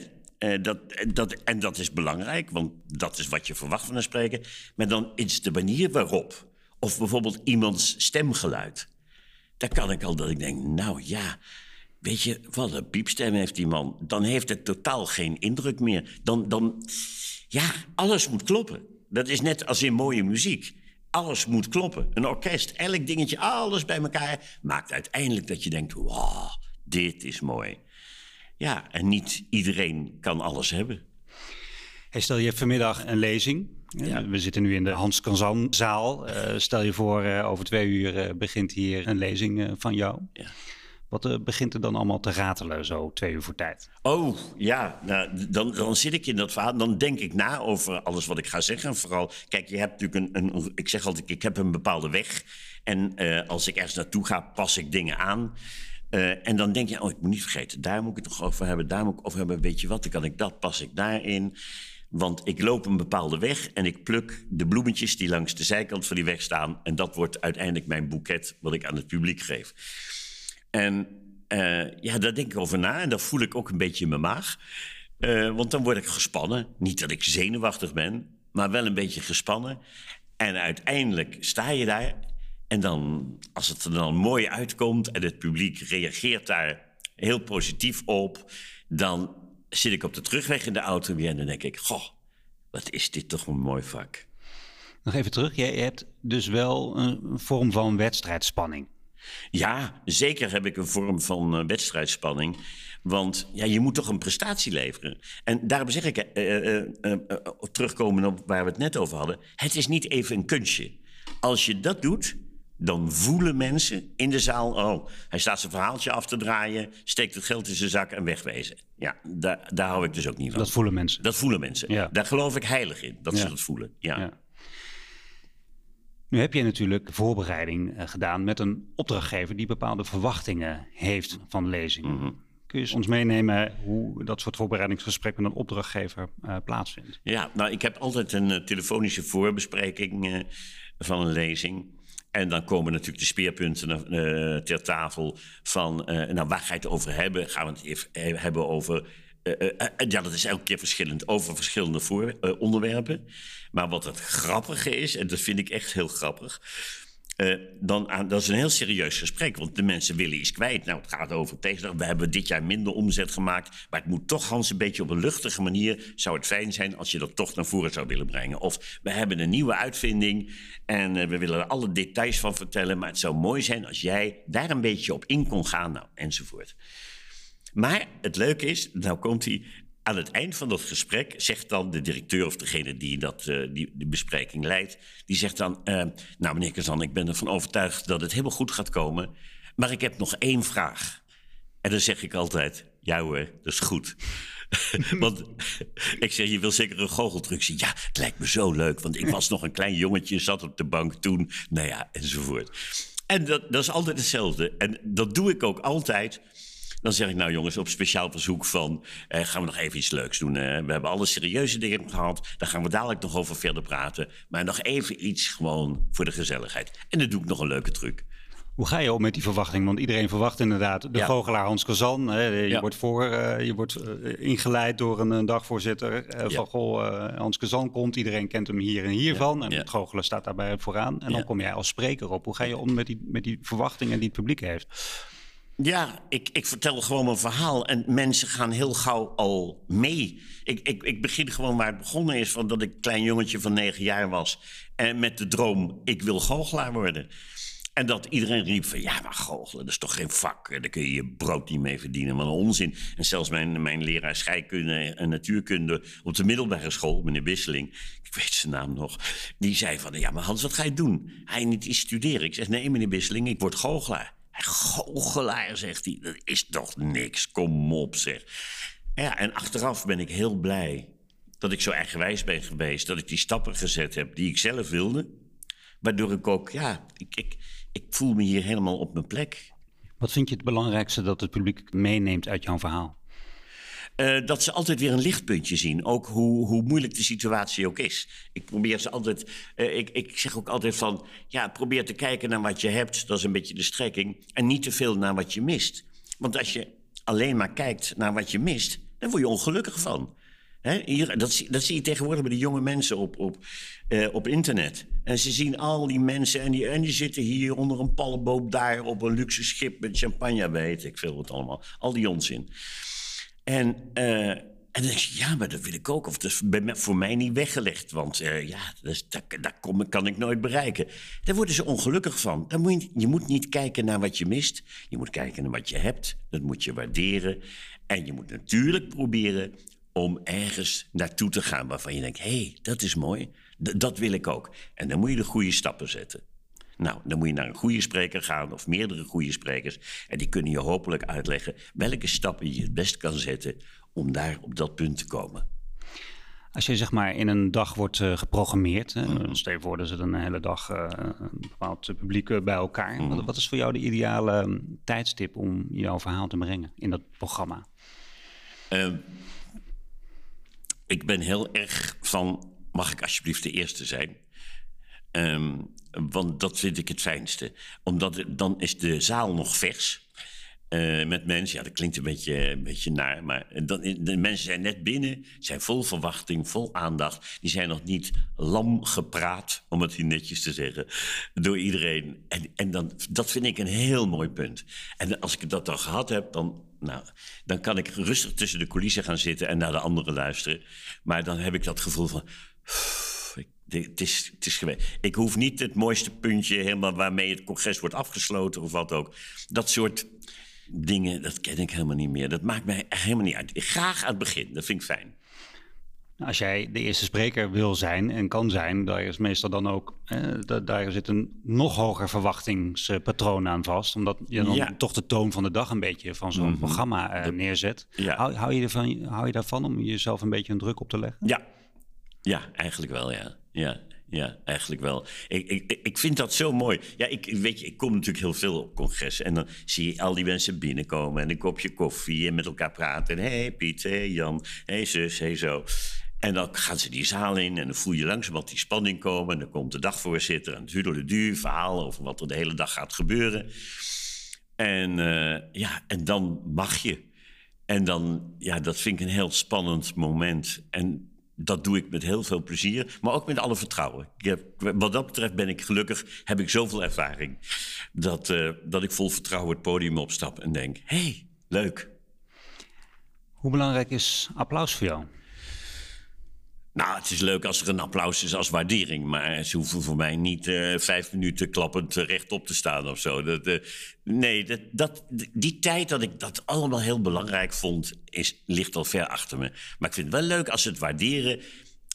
dat, dat, en dat is belangrijk, want dat is wat je verwacht van een spreker. Maar dan is de manier waarop of bijvoorbeeld iemands stemgeluid. Daar kan ik al dat ik denk, nou ja, weet je, wat een piepstem heeft die man. Dan heeft het totaal geen indruk meer. Dan, dan, ja, alles moet kloppen. Dat is net als in mooie muziek. Alles moet kloppen. Een orkest, elk dingetje, alles bij elkaar maakt uiteindelijk dat je denkt, wow, dit is mooi. Ja, en niet iedereen kan alles hebben. Hey, stel je hebt vanmiddag een lezing. Ja. We zitten nu in de Hans Kanzanzaal. Uh, stel je voor, uh, over twee uur uh, begint hier een lezing van jou. Ja. Wat begint er dan allemaal te ratelen zo twee uur voor tijd? Oh, ja, nou, dan, dan zit ik in dat verhaal. Dan denk ik na over alles wat ik ga zeggen. Vooral, kijk, je hebt natuurlijk een, een ik zeg altijd, ik heb een bepaalde weg. En als ik ergens naartoe ga, pas ik dingen aan. Uh, en dan denk je, oh, ik moet niet vergeten, daar moet ik het nog over hebben, daar moet ik over hebben. Weet je wat, dan kan ik dat, pas ik daarin. Want ik loop een bepaalde weg en ik pluk de bloemetjes die langs de zijkant van die weg staan. En dat wordt uiteindelijk mijn boeket wat ik aan het publiek geef. En uh, ja, daar denk ik over na en dat voel ik ook een beetje in mijn maag. Uh, want dan word ik gespannen. Niet dat ik zenuwachtig ben, maar wel een beetje gespannen. En uiteindelijk sta je daar. En dan, als het er dan mooi uitkomt en het publiek reageert daar heel positief op, dan zit ik op de terugweg in de auto weer en dan denk ik: Goh, wat is dit toch een mooi vak. Nog even terug, jij hebt dus wel een vorm van wedstrijdspanning. Ja, zeker heb ik een vorm van uh, wedstrijdspanning. Want ja, je moet toch een prestatie leveren. En daarom zeg ik, uh, uh, terugkomen op waar we het net over hadden... het is niet even een kunstje. Als je dat doet, dan voelen mensen in de zaal... oh, hij staat zijn verhaaltje af te draaien... steekt het geld in zijn zak en wegwezen. Ja, daar, daar hou ik dus ook niet van. Dat voelen mensen? Dat voelen mensen. Ja. Daar geloof ik heilig in, dat ze dat voelen. Ja. ja. Nu heb je natuurlijk voorbereiding uh, gedaan met een opdrachtgever... die bepaalde verwachtingen heeft van lezingen. Mm -hmm. Kun je ons meenemen hoe dat soort voorbereidingsgesprek met een opdrachtgever uh, plaatsvindt? Ja, nou, ik heb altijd een uh, telefonische voorbespreking van een lezing... En dan komen natuurlijk de speerpunten ter tafel van, nou waar ga je het over hebben? Gaan we het even hebben over, uh, ja dat is elke keer verschillend, over verschillende voor, onderwerpen. Maar wat het grappige is, en dat vind ik echt heel grappig, dan dat is een heel serieus gesprek, want de mensen willen iets kwijt. Nou, het gaat over tegendag. We hebben dit jaar minder omzet gemaakt. Maar het moet toch, Hans, een beetje op een luchtige manier. Zou het fijn zijn als je dat toch naar voren zou willen brengen. Of we hebben een nieuwe uitvinding en we willen er alle details van vertellen. Maar het zou mooi zijn als jij daar een beetje op in kon gaan, nou, enzovoort. Maar het leuke is, nou komt hij aan het eind van dat gesprek zegt dan de directeur of degene die dat, uh, die, die bespreking leidt, die zegt dan, uh, nou meneer Kazan, ik ben ervan overtuigd dat het helemaal goed gaat komen, maar ik heb nog één vraag. En dan zeg ik altijd, ja hoor, dat is goed. want ik zeg, je wil zeker een goocheltruc zien. Ja, het lijkt me zo leuk, want ik was nog een klein jongetje, zat op de bank toen, nou ja, enzovoort. En dat, dat is altijd hetzelfde. En dat doe ik ook altijd dan zeg ik, nou jongens, op speciaal verzoek van... Eh, gaan we nog even iets leuks doen. We hebben alle serieuze dingen gehad. Daar gaan we dadelijk nog over verder praten. Maar nog even iets gewoon voor de gezelligheid. En dan doe ik nog een leuke truc. Hoe ga je om met die verwachting? Want iedereen verwacht inderdaad de Ja. goochelaar Hans Kazan. Hè, je Ja. wordt, voor, eh, je wordt eh, ingeleid door een, dagvoorzitter Ja. van goh, Hans Kazan komt. Iedereen kent hem hier en hiervan. En het goochelen staat daarbij vooraan. En dan kom jij als spreker op. Hoe ga je om met die, met die verwachtingen die het publiek heeft? Ja, ik, ik vertel gewoon mijn verhaal en mensen gaan heel gauw al mee. Ik, ik, ik begin gewoon waar het begonnen is, van dat ik een klein jongetje van negen jaar was. En met de droom, ik wil goochelaar worden. En dat iedereen riep van, ja, maar goochelen, dat is toch geen vak. Daar kun je je brood niet mee verdienen, wat een onzin. En zelfs mijn, mijn leraar scheikunde en natuurkunde op de middelbare school, meneer Wisseling, ik weet zijn naam nog, die zei van, ja, maar Hans, wat ga je doen? Je niet iets studeren? Ik zeg, nee, meneer Wisseling, ik word goochelaar. Goochelaar, zegt hij, dat is toch niks, kom op, zeg. Ja, en achteraf ben ik heel blij dat ik zo eigenwijs ben geweest, dat ik die stappen gezet heb die ik zelf wilde. Waardoor ik ook, ja, ik, ik, ik voel me hier helemaal op mijn plek. Wat vind je het belangrijkste dat het publiek meeneemt uit jouw verhaal? Eh, dat ze altijd weer een lichtpuntje zien. Ook hoe, hoe moeilijk de situatie ook is. Ik probeer ze altijd. eh, ik, ik zeg ook altijd van. Ja, probeer te kijken naar wat je hebt. Dat is een beetje de strekking. En niet te veel naar wat je mist. Want als je alleen maar kijkt naar wat je mist. dan word je ongelukkig van. Hier, dat, zie, dat zie je tegenwoordig bij de jonge mensen op, op, eh, op internet. En ze zien al die mensen en die, en die zitten hier onder een palmboom daar op een luxe schip met champagne, weet ik veel wat allemaal. Al die onzin. En, eh, en dan denk je, ja, maar dat wil ik ook. Of dat is voor mij niet weggelegd. Want eh, ja, dat, kan ik nooit bereiken. Daar worden ze ongelukkig van. Dan moet je, je moet niet kijken naar wat je mist. Je moet kijken naar wat je hebt. Dat moet je waarderen. En je moet natuurlijk proberen om ergens naartoe te gaan... waarvan je denkt, hé, hey, dat is mooi. Dat wil ik ook. En dan moet je de goede stappen zetten. Nou, dan moet je naar een goede spreker gaan of meerdere goede sprekers. En die kunnen je hopelijk uitleggen welke stappen je het best kan zetten om daar op dat punt te komen. Als je zeg maar in een dag wordt eh, geprogrammeerd, hè, Mhm. stel je voor, zit een hele dag eh, een bepaald publiek eh, bij elkaar. Mhm. Wat, wat is voor jou de ideale mm, tijdstip om jouw verhaal te brengen in dat programma? Ehm, ik ben heel erg van, mag ik alsjeblieft de eerste zijn? Ehm, want dat vind ik het fijnste. Omdat dan is de zaal nog vers. eh, met mensen, ja, dat klinkt een beetje, een beetje naar, maar dan, de mensen zijn net binnen, zijn vol verwachting, vol aandacht. Die zijn nog niet lam gepraat, om het hier netjes te zeggen, door iedereen. En, en dan, dat vind ik een heel mooi punt. En als ik dat dan gehad heb, dan, nou, dan kan ik rustig tussen de coulissen gaan zitten en naar de anderen luisteren. Maar dan heb ik dat gevoel van. Het is, het is geweest. Ik hoef niet het mooiste puntje helemaal waarmee het congres wordt afgesloten of wat ook. Dat soort dingen, dat ken ik helemaal niet meer. Dat maakt mij helemaal niet uit. Graag aan het begin, dat vind ik fijn. Als jij de eerste spreker wil zijn en kan zijn, daar is meestal dan ook, eh, da- daar zit een nog hoger verwachtingspatroon aan vast. Omdat je dan Ja. Mhm. toch de toon van de dag een beetje van zo'n programma eh, neerzet. Ja. Hou, hou, je ervan, hou je daarvan om jezelf een beetje een druk op te leggen? Ja, ja eigenlijk wel, ja. Ja, ja eigenlijk wel. Ik, ik, ik vind dat zo mooi. Ja, ik, weet je, ik kom natuurlijk heel veel op congressen. En dan zie je al die mensen binnenkomen en een kopje koffie en met elkaar praten. Hey Piet, hey Jan, hey zus, hey zo. En dan gaan ze die zaal in en dan voel je langzamerhand die spanning komen. En dan komt de dagvoorzitter en het duur verhaal over wat er de hele dag gaat gebeuren. En eh, ja, en dan mag je. En dan, ja, dat vind ik een heel spannend moment. En dat doe ik met heel veel plezier, maar ook met alle vertrouwen. Ik heb, wat dat betreft ben ik gelukkig, heb ik zoveel ervaring... dat, eh, dat ik vol vertrouwen het podium opstap en denk... hey, leuk. Hoe belangrijk is applaus voor jou? Nou, het is leuk als er een applaus is als waardering. Maar ze hoeven voor mij niet eh, vijf minuten klappend rechtop te staan of zo. Dat, eh, nee, dat, dat, die tijd dat ik dat allemaal heel belangrijk vond, is, ligt al ver achter me. Maar ik vind het wel leuk als ze het waarderen.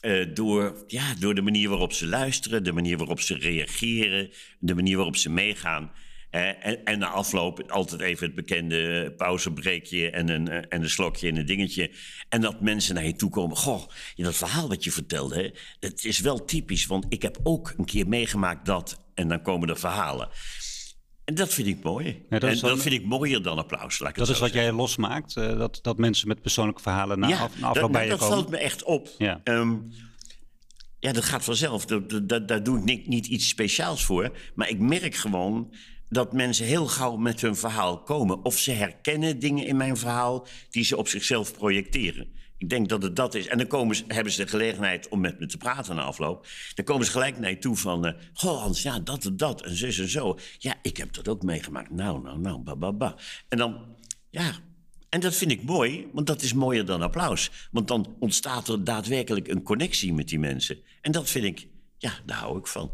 eh, door, ja, door de manier waarop ze luisteren, de manier waarop ze reageren, de manier waarop ze meegaan. En, en na afloop altijd even het bekende pauzebreekje en een, eh, en een slokje en een dingetje. En dat mensen naar je toe komen. Goh, dat verhaal wat je vertelde, hè, dat is wel typisch. Want ik heb ook een keer meegemaakt dat. En dan komen er verhalen. En dat vind ik mooi. dat en dat vind ik mooier dan applaus. Laat ik Dat is wat jij losmaakt, eh, dat, dat mensen met persoonlijke verhalen na, ja, af, na afloop dat, bij je dat komen. valt me echt op. Ja. Ehm, ja, dat gaat vanzelf. Da- da- da- Daar doe ik niet, niet iets speciaals voor. Maar ik merk gewoon dat mensen heel gauw met hun verhaal komen. Of ze herkennen dingen in mijn verhaal die ze op zichzelf projecteren. Ik denk dat het dat is. En dan komen ze, hebben ze de gelegenheid om met me te praten na afloop. Dan komen ze gelijk naar je toe van... Uh, goh Hans, ja, dat en dat en zus en zo. Ja, ik heb dat ook meegemaakt. Nou, nou, nou, ba, ba, ba. En dan, ja... En dat vind ik mooi, want dat is mooier dan applaus. Want dan ontstaat er daadwerkelijk een connectie met die mensen. En dat vind ik, ja, daar hou ik van.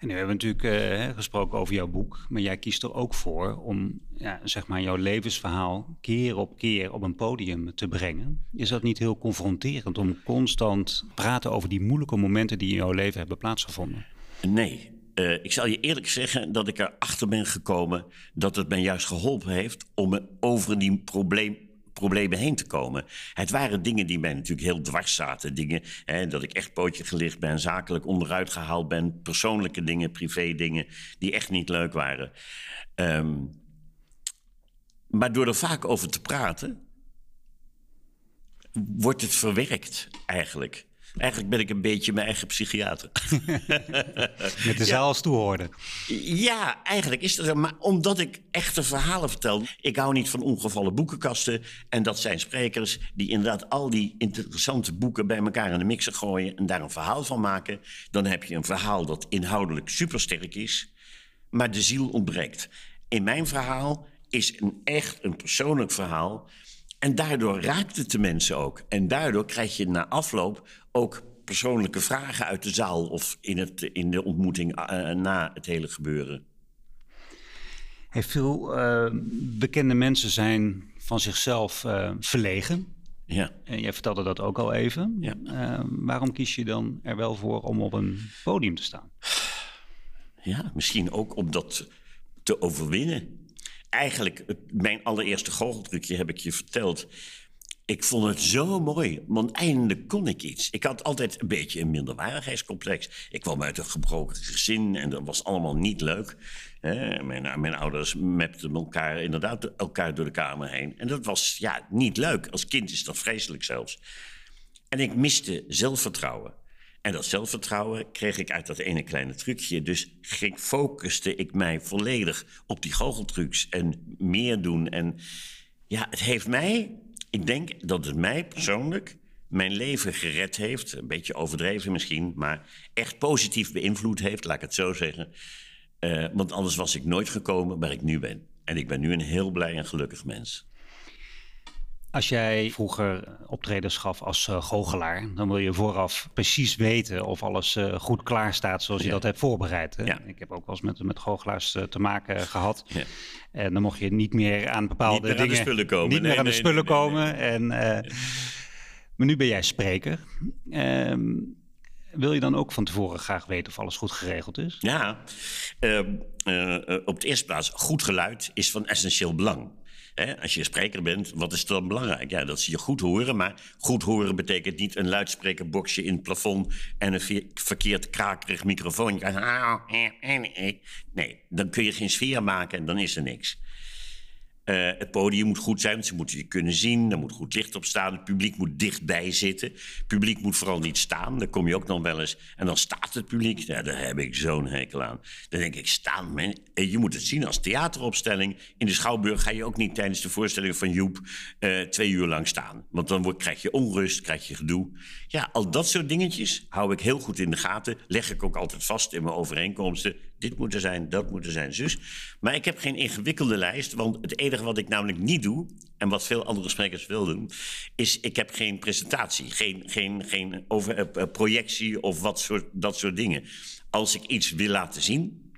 En nu hebben we natuurlijk uh, gesproken over jouw boek, maar jij kiest er ook voor om ja, zeg maar jouw levensverhaal keer op keer op een podium te brengen. Is dat niet heel confronterend om constant te praten over die moeilijke momenten die in jouw leven hebben plaatsgevonden? Nee. Uh, ik zal je eerlijk zeggen dat ik erachter ben gekomen dat het mij juist geholpen heeft om me over die probleem problemen heen te komen. Het waren dingen die mij natuurlijk heel dwars zaten. Dingen hè, dat ik echt pootje gelicht ben, zakelijk onderuit gehaald ben. Persoonlijke dingen, privé dingen die echt niet leuk waren. Um, maar door er vaak over te praten, wordt het verwerkt eigenlijk. Eigenlijk ben ik een beetje mijn eigen psychiater. Met de zaal als toehoorder. Ja, eigenlijk is dat zo. Maar omdat ik echte verhalen vertel. Ik hou niet van ongevallen boekenkasten. En dat zijn sprekers die inderdaad al die interessante boeken bij elkaar in de mixer gooien. En daar een verhaal van maken. Dan heb je een verhaal dat inhoudelijk supersterk is. Maar de ziel ontbreekt. In mijn verhaal is een echt een persoonlijk verhaal. En daardoor raakt het de mensen ook. En daardoor krijg je na afloop ook persoonlijke vragen uit de zaal of in, het, in de ontmoeting uh, na het hele gebeuren. Hey, veel uh, bekende mensen zijn van zichzelf uh, verlegen. Ja. En jij vertelde dat ook al even. Ja. waarom kies je dan er wel voor om op een podium te staan? Ja, misschien ook om dat te overwinnen. Eigenlijk, mijn allereerste goocheltrucje heb ik je verteld. Ik vond het zo mooi, want eindelijk kon ik iets. Ik had altijd een beetje een minderwaardigheidscomplex. Ik kwam uit een gebroken gezin en dat was allemaal niet leuk. Mijn, mijn ouders mepten elkaar inderdaad elkaar door de kamer heen. En dat was ja, niet leuk. Als kind is dat vreselijk zelfs. En ik miste zelfvertrouwen. En dat zelfvertrouwen kreeg ik uit dat ene kleine trucje. Dus ging, focuste ik mij volledig op die goocheltrucs en meer doen. En ja, het heeft mij ik denk dat het mij persoonlijk mijn leven gered heeft. Een beetje overdreven misschien, maar echt positief beïnvloed heeft, laat ik het zo zeggen. Uh, want anders was ik nooit gekomen waar ik nu ben. En ik ben nu een heel blij en gelukkig mens. Als jij vroeger optredens gaf als uh, goochelaar, dan wil je vooraf precies weten of alles uh, goed klaar staat zoals je ja. dat hebt voorbereid. Hè? Ja. Ik heb ook wel eens met, met goochelaars uh, te maken gehad. Ja. En dan mocht je niet meer aan bepaalde niet dingen... Aan de spullen komen. Niet nee, meer aan nee, de spullen nee, komen. En, maar nu ben jij spreker. Um, wil je dan ook van tevoren graag weten of alles goed geregeld is? Ja, op de eerste plaats, goed geluid is van essentieel belang. Als je spreker bent, wat is dan belangrijk? Ja, dat ze je goed horen. Maar goed horen betekent niet een luidsprekerboxje in het plafond en een verkeerd krakerig microfoontje. Nee, dan kun je geen sfeer maken en dan is er niks. Uh, het podium moet goed zijn, ze moeten je kunnen zien. Er moet goed licht op staan. Het publiek moet dichtbij zitten. Het publiek moet vooral niet staan. Daar kom je ook nog wel eens. En dan staat het publiek. Daar heb ik zo'n hekel aan. Dan denk ik, staan, man. Je moet het zien als theateropstelling. In de Schouwburg ga je ook niet tijdens de voorstelling van Joep uh, twee uur lang staan. Want dan krijg je onrust, krijg je gedoe. Ja, al dat soort dingetjes hou ik heel goed in de gaten. Leg ik ook altijd vast in mijn overeenkomsten. Dit moet er zijn, dat moet er zijn, zus. Maar ik heb geen ingewikkelde lijst, want het enige wat ik namelijk niet doe, en wat veel andere sprekers wil doen, is ik heb geen presentatie, geen, geen, geen over, uh, projectie of wat soort, dat soort dingen. Als ik iets wil laten zien,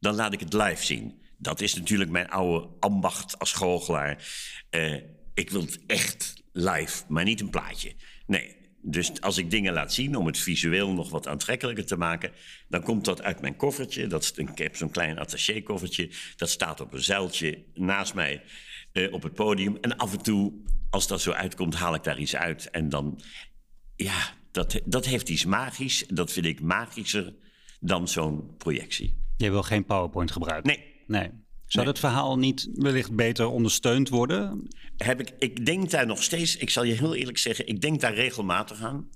dan laat ik het live zien. Dat is natuurlijk mijn oude ambacht als goochelaar. Uh, ik wil het echt live, maar niet een plaatje. Nee, dus als ik dingen laat zien om het visueel nog wat aantrekkelijker te maken, dan komt dat uit mijn koffertje. Dat is een, ik heb zo'n klein attaché-koffertje. Dat staat op een zeiltje naast mij uh, op het podium. En af en toe, als dat zo uitkomt, haal ik daar iets uit. En dan, ja, dat, dat heeft iets magisch. Dat vind ik magischer dan zo'n projectie. Je wil geen PowerPoint gebruiken? Nee. Nee. Zou nee. dat verhaal niet wellicht beter ondersteund worden? Heb ik, ik denk daar nog steeds, ik zal je heel eerlijk zeggen, ik denk daar regelmatig aan.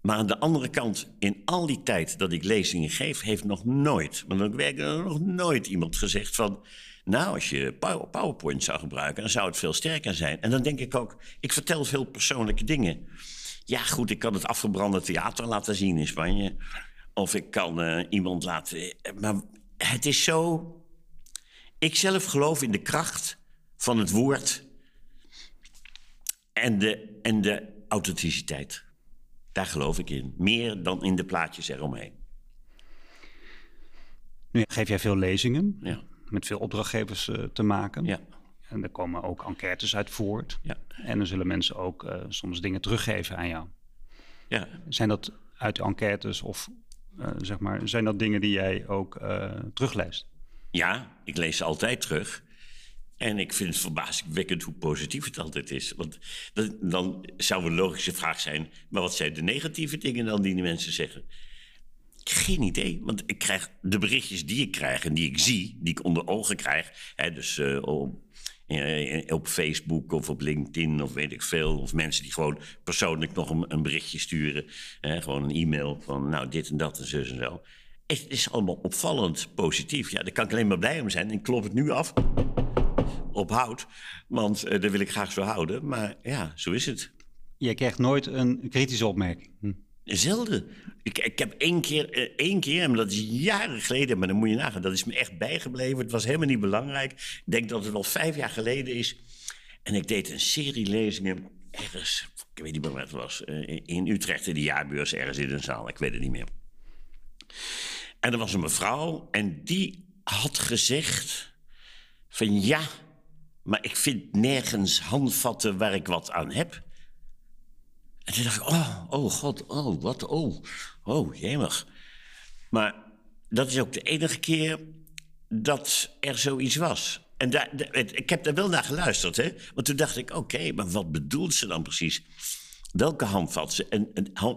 Maar aan de andere kant, in al die tijd dat ik lezingen geef, heeft nog nooit, maar dan werkt er nog nooit iemand gezegd van. Nou, als je Power- PowerPoint zou gebruiken, dan zou het veel sterker zijn. En dan denk ik ook, ik vertel veel persoonlijke dingen. Ja, goed, ik kan het afgebrande theater laten zien in Spanje. Of ik kan eh, iemand laten. Maar het is zo. Ik zelf geloof in de kracht van het woord en de, en de authenticiteit. Daar geloof ik in. Meer dan in de plaatjes eromheen. Nu geef jij veel lezingen, Ja, met veel opdrachtgevers eh, te maken. ja, En er komen ook enquêtes uit voort. ja. En dan zullen mensen ook eh, soms dingen teruggeven aan jou. ja. Zijn dat uit enquêtes of eh, zeg maar, zijn dat dingen die jij ook terugleest? Ja, ik lees ze altijd terug. En ik vind het verbazingwekkend hoe positief het altijd is. Want dan, zou een logische vraag zijn... maar wat zijn de negatieve dingen dan die de mensen zeggen? Geen idee, want ik krijg de berichtjes die ik krijg en die ik zie... die ik onder ogen krijg, hè, dus eh, op, eh, op Facebook of op LinkedIn of weet ik veel... of mensen die gewoon persoonlijk nog een, een berichtje sturen... hè, gewoon een e-mail van nou dit en dat en zo en zo... Het is allemaal opvallend positief. Ja, daar kan ik alleen maar blij om zijn. Ik klop het nu af op hout, want eh, dat wil ik graag zo houden. Maar ja, zo is het. Jij krijgt nooit een kritische opmerking. Hm. Zelden. Ik, ik heb één keer, eh, één keer, maar dat is jaren geleden, maar dan moet je nagaan, dat is me echt bijgebleven. Het was helemaal niet belangrijk. Ik denk dat het al vijf jaar geleden is. En ik deed een serie lezingen ergens, ik weet niet meer wat het was, eh, in Utrecht in de jaarbeurs, ergens in een zaal, ik weet het niet meer. En er was een mevrouw en die had gezegd van ja, maar ik vind nergens handvatten waar ik wat aan heb. En toen dacht ik, oh, oh god, oh, wat, oh, oh, jemig. Maar dat is ook de enige keer dat er zoiets was. En daar, ik heb daar wel naar geluisterd, hè. Want toen dacht ik, oké, maar wat bedoelt ze dan precies? Welke handvatten, en,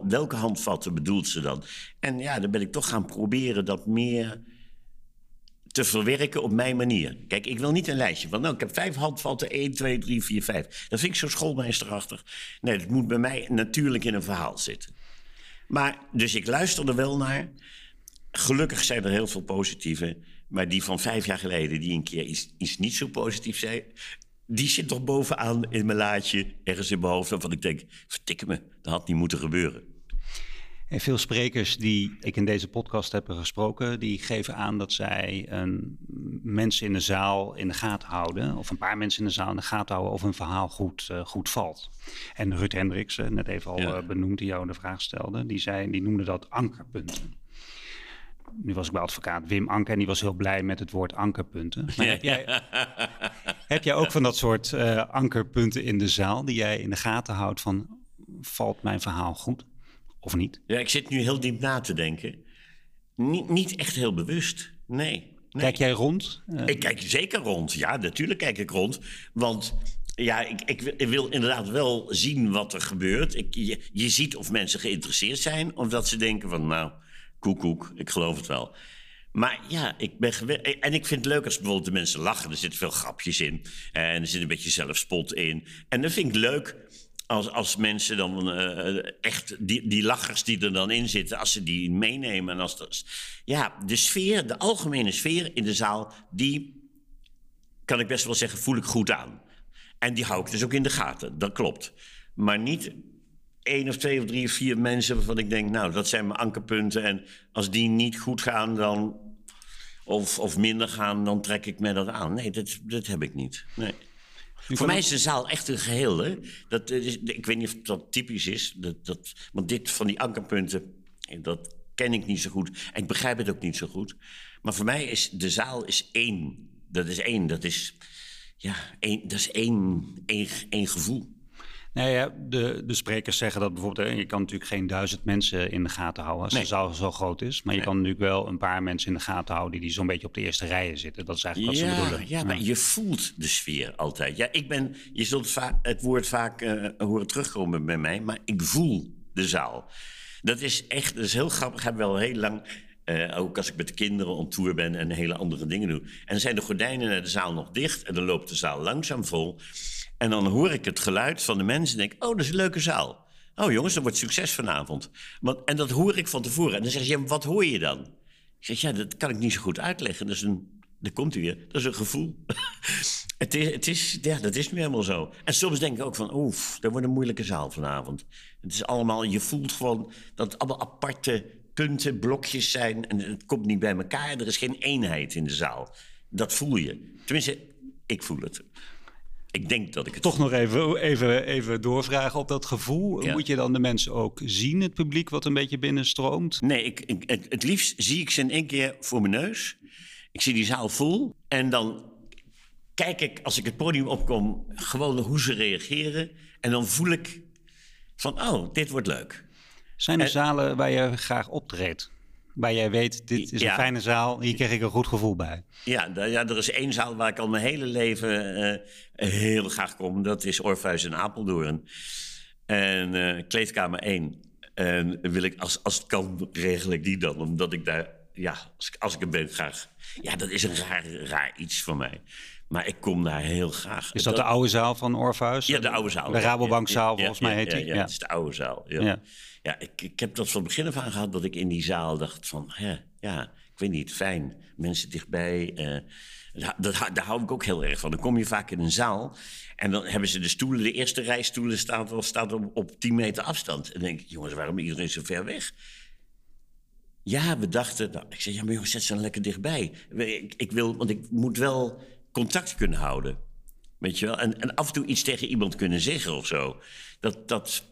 welke handvatten bedoelt ze dan? En ja, dan ben ik toch gaan proberen dat meer te verwerken op mijn manier. Kijk, ik wil niet een lijstje van, nou, ik heb vijf handvatten, 1, 2, 3, 4, 5. Dat vind ik zo schoolmeesterachtig. Nee, het moet bij mij natuurlijk in een verhaal zitten. Maar, dus ik luister er wel naar. Gelukkig zijn er heel veel positieve. Maar die van vijf jaar geleden, die een keer iets, iets niet zo positief zei... die zit toch bovenaan in mijn laadje, ergens in mijn hoofd... waarvan ik denk, vertikken me, dat had niet moeten gebeuren. En veel sprekers die ik in deze podcast heb gesproken, die geven aan dat zij een, mensen in de zaal in de gaten houden, of een paar mensen in de zaal in de gaten houden of een verhaal goed, eh, goed valt. En Ruud Hendricks, eh, net even al Ja. eh, benoemd, die jou de vraag stelde, die, zei, die noemde dat ankerpunten. Nu was ik bij advocaat Wim Anker en die was heel blij met het woord ankerpunten. Maar heb, jij, heb jij ook van dat soort eh, ankerpunten in de zaal die jij in de gaten houdt van valt mijn verhaal goed of niet? Ja, ik zit nu heel diep na te denken. Niet, niet echt heel bewust, nee. nee. Kijk jij rond? Eh, Ik kijk zeker rond. Ja, natuurlijk kijk ik rond. Want ja, ik, ik, wil- inderdaad wel zien wat er gebeurt. Ik, je, je ziet of mensen geïnteresseerd zijn. Of dat ze denken van, nou, koek, koek, ik geloof het wel. Maar ja, ik ben gewe- En ik vind het leuk als bijvoorbeeld de mensen lachen. Er zitten veel grapjes in. En er zit een beetje zelfspot in. En dat vind ik leuk als, als mensen dan eh, echt, die, die lachers die er dan in zitten, als ze die meenemen. En als dat, ja, de sfeer, de algemene sfeer in de zaal, die kan ik best wel zeggen, voel ik goed aan. En die hou ik dus ook in de gaten, dat klopt. Maar niet één of twee of drie of vier mensen waarvan ik denk, nou, dat zijn mijn ankerpunten. En als die niet goed gaan, dan, of, of minder gaan, dan trek ik me dat aan. Nee, dat, dat heb ik niet. Nee. Voor mij is de zaal echt een geheel. Hè? Dat, eh, is, ik weet niet of dat typisch is. Dat, dat, want dit van die ankerpunten, eh, dat ken ik niet zo goed. En ik begrijp het ook niet zo goed. Maar voor mij is de zaal is één. Dat is één. Dat is, ja, één, dat is één, één, één gevoel. Nou ja, de, de sprekers zeggen dat bijvoorbeeld, je kan natuurlijk geen duizend mensen in de gaten houden als Nee. de zaal zo groot is. Maar je kan natuurlijk wel een paar mensen in de gaten houden die zo'n beetje op de eerste rijen zitten. Dat is eigenlijk wat ze bedoelen. ja, maar je voelt de sfeer altijd. Ja, ik ben, je zult het woord vaak eh, horen terugkomen bij mij, maar ik voel de zaal. Dat is echt, dat is heel grappig. Ik heb wel heel lang, eh, ook als ik met de kinderen op tour ben en hele andere dingen doe. En dan zijn de gordijnen naar de zaal nog dicht en dan loopt de zaal langzaam vol. En dan hoor ik het geluid van de mensen en denk, oh, dat is een leuke zaal. Oh jongens, dat wordt succes vanavond. En dat hoor ik van tevoren. En dan zeg je, wat hoor je dan? Ik zeg, ja, dat kan ik niet zo goed uitleggen. Dat is een, daar komt hij weer, dat is een gevoel. het is, het is, ja, dat is nu helemaal zo. En soms denk ik ook van, oef, dat wordt een moeilijke zaal vanavond. Het is allemaal, je voelt gewoon dat het allemaal aparte punten, blokjes zijn. En het komt niet bij elkaar. Er is geen eenheid in de zaal. Dat voel je. Tenminste, ik voel het. Ik denk dat ik het Toch nog even, even, even doorvragen op dat gevoel. Ja. Moet je dan de mensen ook zien, het publiek wat een beetje binnenstroomt? Nee, ik, ik, het, het liefst zie ik ze in één keer voor mijn neus. Ik zie die zaal vol. En dan kijk ik, als ik het podium opkom, gewoon hoe ze reageren. En dan voel ik van, oh, dit wordt leuk. Zijn er En- zalen waar je graag optreedt? Waar jij weet, dit is een fijne zaal, hier krijg ik een goed gevoel bij. Ja, ja, er is één zaal waar ik al mijn hele leven eh, heel graag kom. Dat is Orpheus in Apeldoorn. En eh, kleedkamer 1. En wil ik, als, als het kan, regel ik die dan. Omdat ik daar, ja, als ik, als ik er ben, graag... Ja, dat is een raar, raar iets voor mij. Maar ik kom daar heel graag. Is dat de oude zaal van Orpheus? Ja, de oude zaal. De Rabobankzaal, Ja, volgens mij heet die. Ja, Ja. het is de oude zaal. Ja, Ja. ik, ik heb dat van het begin af aan gehad, dat ik in die zaal dacht van... Hè, ja, ik weet niet, fijn, mensen dichtbij. eh, daar, dat- daar hou ik ook heel erg van. Dan kom je vaak in een zaal en dan hebben ze de stoelen... De eerste rij stoelen staat, staat op, op 10 meter afstand. En denk ik, jongens, waarom is iedereen zo ver weg? Ja, we dachten... Nou, ik zei, ja, maar jongens, zet ze dan lekker dichtbij. Ik, ik wil, want ik moet wel contact kunnen houden. Weet je wel? En, en af en toe iets tegen iemand kunnen zeggen of zo. Dat, dat,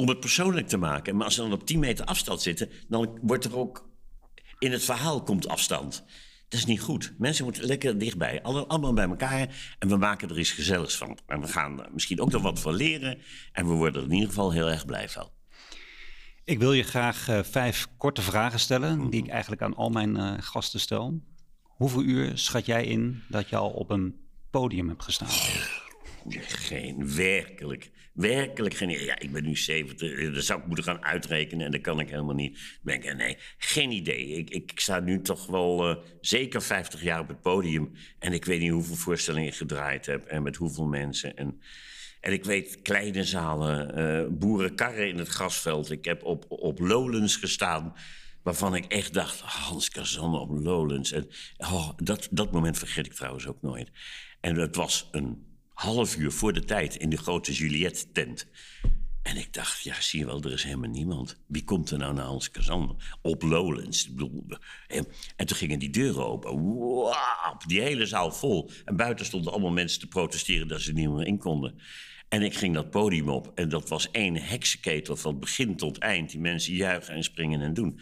om het persoonlijk te maken. Maar als ze dan op 10 meter afstand zitten, dan wordt er ook in het verhaal komt afstand. Dat is niet goed. Mensen moeten lekker dichtbij. Alle- Allemaal bij elkaar. En we maken er iets gezelligs van. En we gaan er misschien ook nog wat van leren. En we worden er in ieder geval heel erg blij van. Ik wil je graag eh, vijf korte vragen stellen, Mhm. die ik eigenlijk aan al mijn eh, gasten stel. Hoeveel uur schat jij in dat je al op een podium hebt gestaan? Geen, werkelijk, werkelijk geen. Ja, ik ben nu 70, dat zou ik moeten gaan uitrekenen en dat kan ik helemaal niet. Denk ik, nee, geen idee. Ik, ik sta nu toch wel eh, zeker 50 jaar op het podium en ik weet niet hoeveel voorstellingen ik gedraaid heb en met hoeveel mensen. En, en ik weet kleine zalen, eh, boerenkarren in het grasveld. Ik heb op, op Lowlands gestaan. Waarvan ik echt dacht, Hans Kazan op Lowlands. En oh, dat, dat moment vergeet ik trouwens ook nooit. En het was een half uur voor de tijd in de grote Juliette-tent. En ik dacht, ja, zie je wel, er is helemaal niemand. Wie komt er nou naar Hans Kazan op Lowlands? En, en toen gingen die deuren open. Die hele zaal vol. En buiten stonden allemaal mensen te protesteren dat ze niet meer in konden. En ik ging dat podium op en dat was één heksenketel van begin tot eind. Die mensen juichen en springen en doen.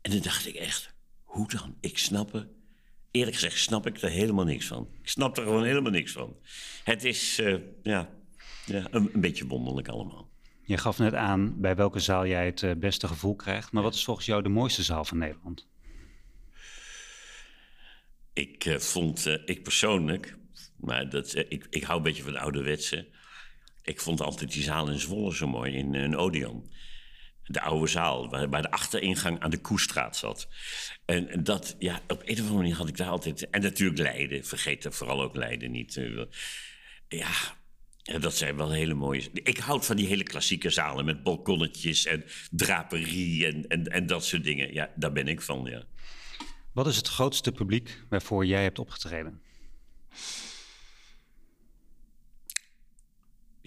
En toen dacht ik echt, hoe dan? Ik snap er, eerlijk gezegd snap ik er helemaal niks van. Ik snap er gewoon helemaal niks van. Het is, eh, ja, ja een, een beetje wonderlijk allemaal. Je gaf net aan bij welke zaal jij het eh, beste gevoel krijgt. Maar wat is volgens jou de mooiste zaal van Nederland? Ik eh, vond, ik persoonlijk, maar dat, ik, ik hou een beetje van de ouderwetse. Ik vond altijd die zaal in Zwolle zo mooi, in een Odeon. De oude zaal, waar, de achteringang aan de Koestraat zat. En, dat, ja, op een of andere manier had ik daar altijd... En natuurlijk Leiden, vergeet er vooral ook Leiden niet. eh, ja, dat zijn wel hele mooie... Ik houd van die hele klassieke zalen met balkonnetjes en draperie en, en, en dat soort dingen. Ja, daar ben ik van, ja. Wat is het grootste publiek waarvoor jij hebt opgetreden?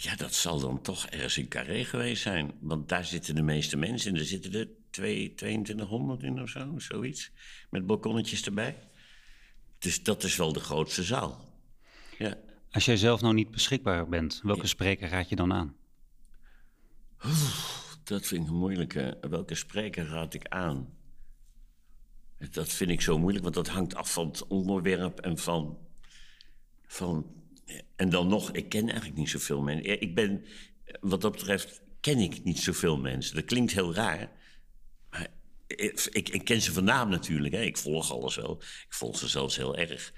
Ja, dat zal dan toch ergens in Carré geweest zijn. Want daar zitten de meeste mensen in. Er zitten er twee, 2200 in of zo, zoiets. Met balkonnetjes erbij. Dus dat is wel de grootste zaal. Ja. Als jij zelf nou niet beschikbaar bent, welke spreker raad je dan aan? Dat vind ik een moeilijke. Welke spreker raad ik aan? Dat vind ik zo moeilijk, want dat hangt af van het onderwerp en van. van en dan nog, ik ken eigenlijk niet zoveel mensen. Ik ben, wat dat betreft, ken ik niet zoveel mensen. Dat klinkt heel raar. Maar ik, ik, ik ken ze van naam natuurlijk. Hè. Ik volg alles wel. Ik volg ze zelfs heel erg.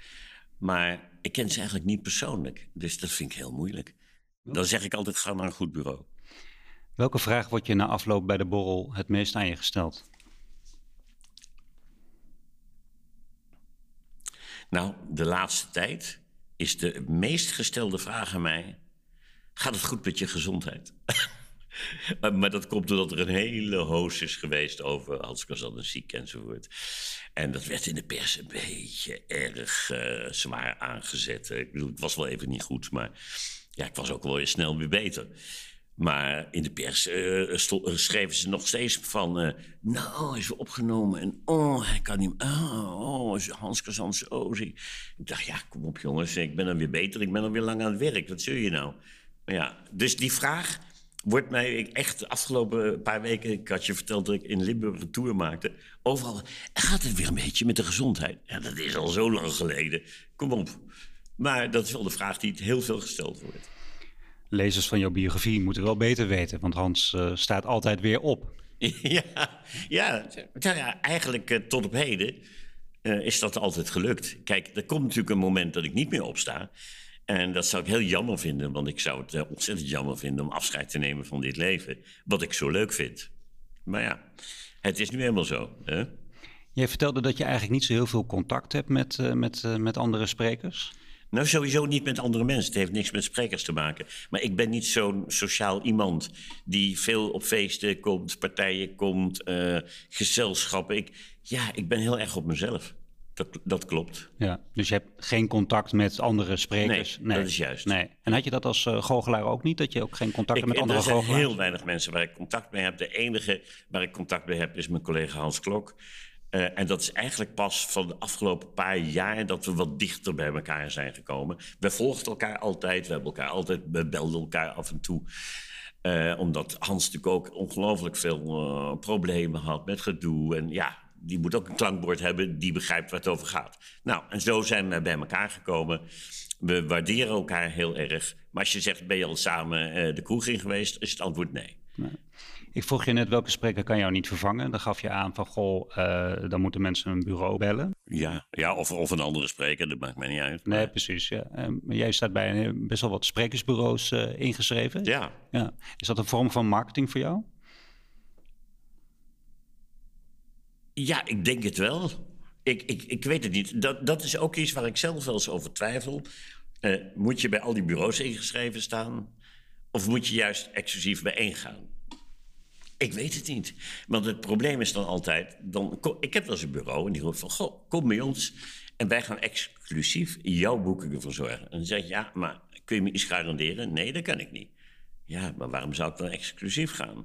Maar ik ken ze eigenlijk niet persoonlijk. Dus dat vind ik heel moeilijk. Dan zeg ik altijd, ga naar een goed bureau. Welke vraag wordt je na afloop bij de borrel het meest aan je gesteld? Nou, de laatste tijd is de meest gestelde vraag aan mij: gaat het goed met je gezondheid? Eh, maar dat komt doordat er een hele hoos is geweest over Hans Kazan en ziek enzovoort. En dat werd in de pers een beetje erg uh, zwaar aangezet. Ik bedoel, het was wel even niet goed, maar ja, ik was ook wel weer snel weer beter. Maar in de pers uh, schreven ze nog steeds van... Uh, nou, is opgenomen en oh, hij kan niet... Oh, oh Hans Kazans, oh. Ik dacht, ja, kom op jongens, ik ben dan weer beter. Ik ben dan weer lang aan het werk. Wat zul je nou? Ja, dus die vraag wordt mij echt de afgelopen paar weken... Ik had je verteld dat ik in Limburg een tour maakte. Overal gaat het weer een beetje met de gezondheid. Ja, dat is al zo lang geleden. Kom op. Maar dat is wel de vraag die heel veel gesteld wordt lezers van jouw biografie moeten wel beter weten, want Hans uh, staat altijd weer op. Ja, ja, ja eigenlijk uh, tot op heden uh, is dat altijd gelukt. Kijk, er komt natuurlijk een moment dat ik niet meer opsta. En dat zou ik heel jammer vinden, want ik zou het ontzettend jammer vinden om afscheid te nemen van dit leven, wat ik zo leuk vind. Maar ja, het is nu helemaal zo. Hè? Jij vertelde dat je eigenlijk niet zo heel veel contact hebt met, met, met andere sprekers. Nou, sowieso niet met andere mensen. Het heeft niks met sprekers te maken. Maar ik ben niet zo'n sociaal iemand die veel op feesten komt, partijen komt, uh, gezelschappen. Ik, ja, ik ben heel erg op mezelf. Dat, dat klopt. Ja, dus je hebt geen contact met andere sprekers? Nee, dat is juist. Nee. En had je dat als uh, goochelaar ook niet? Dat je ook geen contact hebt met andere goochelaars? Er zijn heel weinig mensen waar ik contact mee heb. De enige waar ik contact mee heb is mijn collega Hans Klok. Uh, en dat is eigenlijk pas van de afgelopen paar jaar dat we wat dichter bij elkaar zijn gekomen. We volgden elkaar altijd, we hebben elkaar altijd, we belden elkaar af en toe. Uh, omdat Hans natuurlijk ook ongelooflijk veel uh, problemen had met gedoe. En ja, die moet ook een klankbord hebben die begrijpt waar het over gaat. Nou, en zo zijn we bij elkaar gekomen. We waarderen elkaar heel erg. Maar als je zegt, ben je al samen de kroeg in geweest, is het antwoord nee. nee. Ik vroeg je net welke spreker kan jou niet vervangen. Dan gaf je aan van goh, uh, dan moeten mensen een bureau bellen. Ja, ja of, of een andere spreker, dat maakt mij niet uit. Nee, precies. Ja. Maar jij staat bij best wel wat sprekersbureaus uh, ingeschreven. Ja. ja. Is dat een vorm van marketing voor jou? Ja, ik denk het wel. Ik, ik, ik weet het niet. Dat, dat is ook iets waar ik zelf wel eens over twijfel. moet je bij al die bureaus ingeschreven staan? Of moet je juist exclusief bij één gaan? Ik weet het niet. Want het probleem is dan altijd... Dan, ik heb wel eens een bureau en die roept van... Goh, kom bij ons en wij gaan exclusief jouw boekingen verzorgen. En dan zeg je, ja, maar kun je me iets garanderen? Nee, dat kan ik niet. Ja, maar waarom zou ik dan exclusief gaan?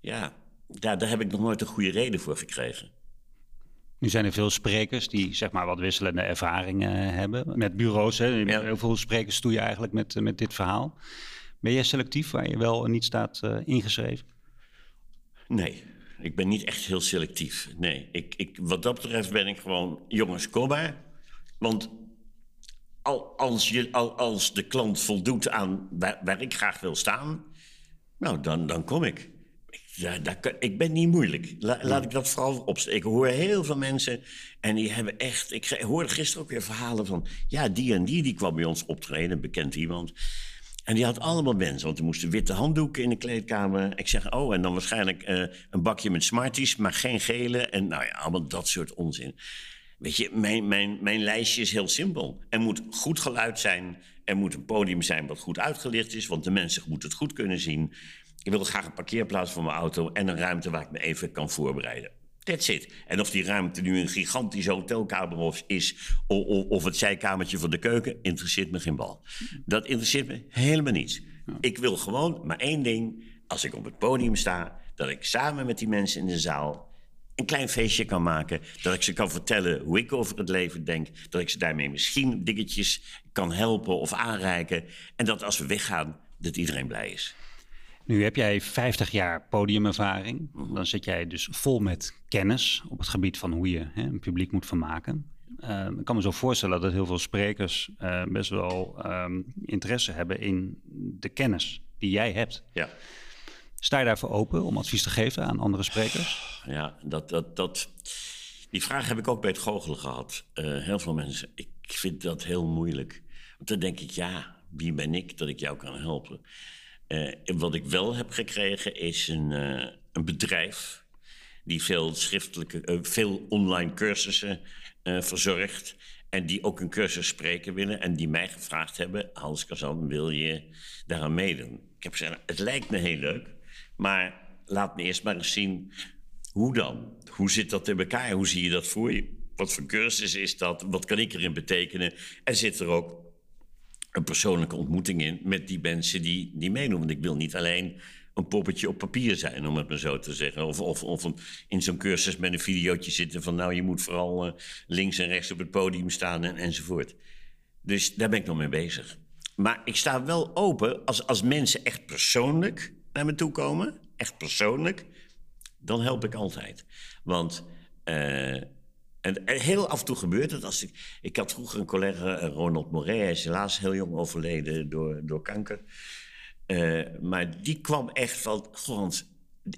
Ja, daar, daar heb ik nog nooit een goede reden voor gekregen. Nu zijn er veel sprekers die zeg maar wat wisselende ervaringen hebben met bureaus. Hè. Ja. Heel veel sprekers doe je eigenlijk met, met dit verhaal. Ben jij selectief waar je wel niet staat uh, ingeschreven? Nee, ik ben niet echt heel selectief. Nee, ik, ik, wat dat betreft ben ik gewoon jongens, kom maar. Want als, je, als de klant voldoet aan waar, waar ik graag wil staan, nou, dan, dan kom ik. Daar, ik ben niet moeilijk. laat ik dat vooral opsteken. Ik hoor heel veel mensen en die hebben echt... Ik hoorde gisteren ook weer verhalen van... Ja, die en die, die kwam bij ons optreden, bekend iemand. En die had allemaal mensen, want er moesten witte handdoeken in de kleedkamer. Ik zeg, oh, en dan waarschijnlijk uh, een bakje met Smarties, maar geen gele. En nou ja, allemaal dat soort onzin. Weet je, mijn, mijn, mijn lijstje is heel simpel. Er moet goed geluid zijn. Er moet een podium zijn wat goed uitgelicht is, want de mensen moeten het goed kunnen zien. Ik wil graag een parkeerplaats voor mijn auto en een ruimte waar ik me even kan voorbereiden. That's it. En of die ruimte nu een gigantische hotelkamer is... of, of het zijkamertje van de keuken, interesseert me geen bal. Dat interesseert me helemaal niet. Ik wil gewoon maar één ding. Als ik op het podium sta, dat ik samen met die mensen in de zaal... een klein feestje kan maken. Dat ik ze kan vertellen hoe ik over het leven denk. Dat ik ze daarmee misschien dingetjes kan helpen of aanreiken. En dat als we weggaan, dat iedereen blij is. Nu heb jij 50 jaar podiumervaring. Dan zit jij dus vol met kennis op het gebied van hoe je hè, een publiek moet vermaken. Uh, ik kan me zo voorstellen dat heel veel sprekers uh, best wel um, interesse hebben in de kennis die jij hebt. Ja. Sta je daarvoor open om advies te geven aan andere sprekers? Ja, dat, dat, dat, die vraag heb ik ook bij het goochelen gehad. Uh, heel veel mensen. Ik vind dat heel moeilijk. Want dan denk ik, ja, wie ben ik dat ik jou kan helpen? Uh, wat ik wel heb gekregen is een, uh, een bedrijf die veel schriftelijke, uh, veel online cursussen verzorgt. En die ook een cursus spreken willen. En die mij gevraagd hebben: Hans Kazan, wil je daaraan meedoen? Ik heb gezegd: Het lijkt me heel leuk. Maar laat me eerst maar eens zien hoe dan? Hoe zit dat in elkaar? Hoe zie je dat voor je? Wat voor cursus is dat? Wat kan ik erin betekenen? En zit er ook een persoonlijke ontmoeting in met die mensen die, die meedoen? Want ik wil niet alleen een poppetje op papier zijn, om het maar zo te zeggen. Of, of, of in zo'n cursus met een videootje zitten van... nou, je moet vooral uh, links en rechts op het podium staan en, enzovoort. Dus daar ben ik nog mee bezig. Maar ik sta wel open als, als mensen echt persoonlijk naar me toe komen... echt persoonlijk, dan help ik altijd. Want... Uh, en, heel af en toe gebeurt het. Als ik, ik had vroeger een collega, Ronald Moret, hij is helaas heel jong overleden door, door kanker. Uh, maar die kwam echt van,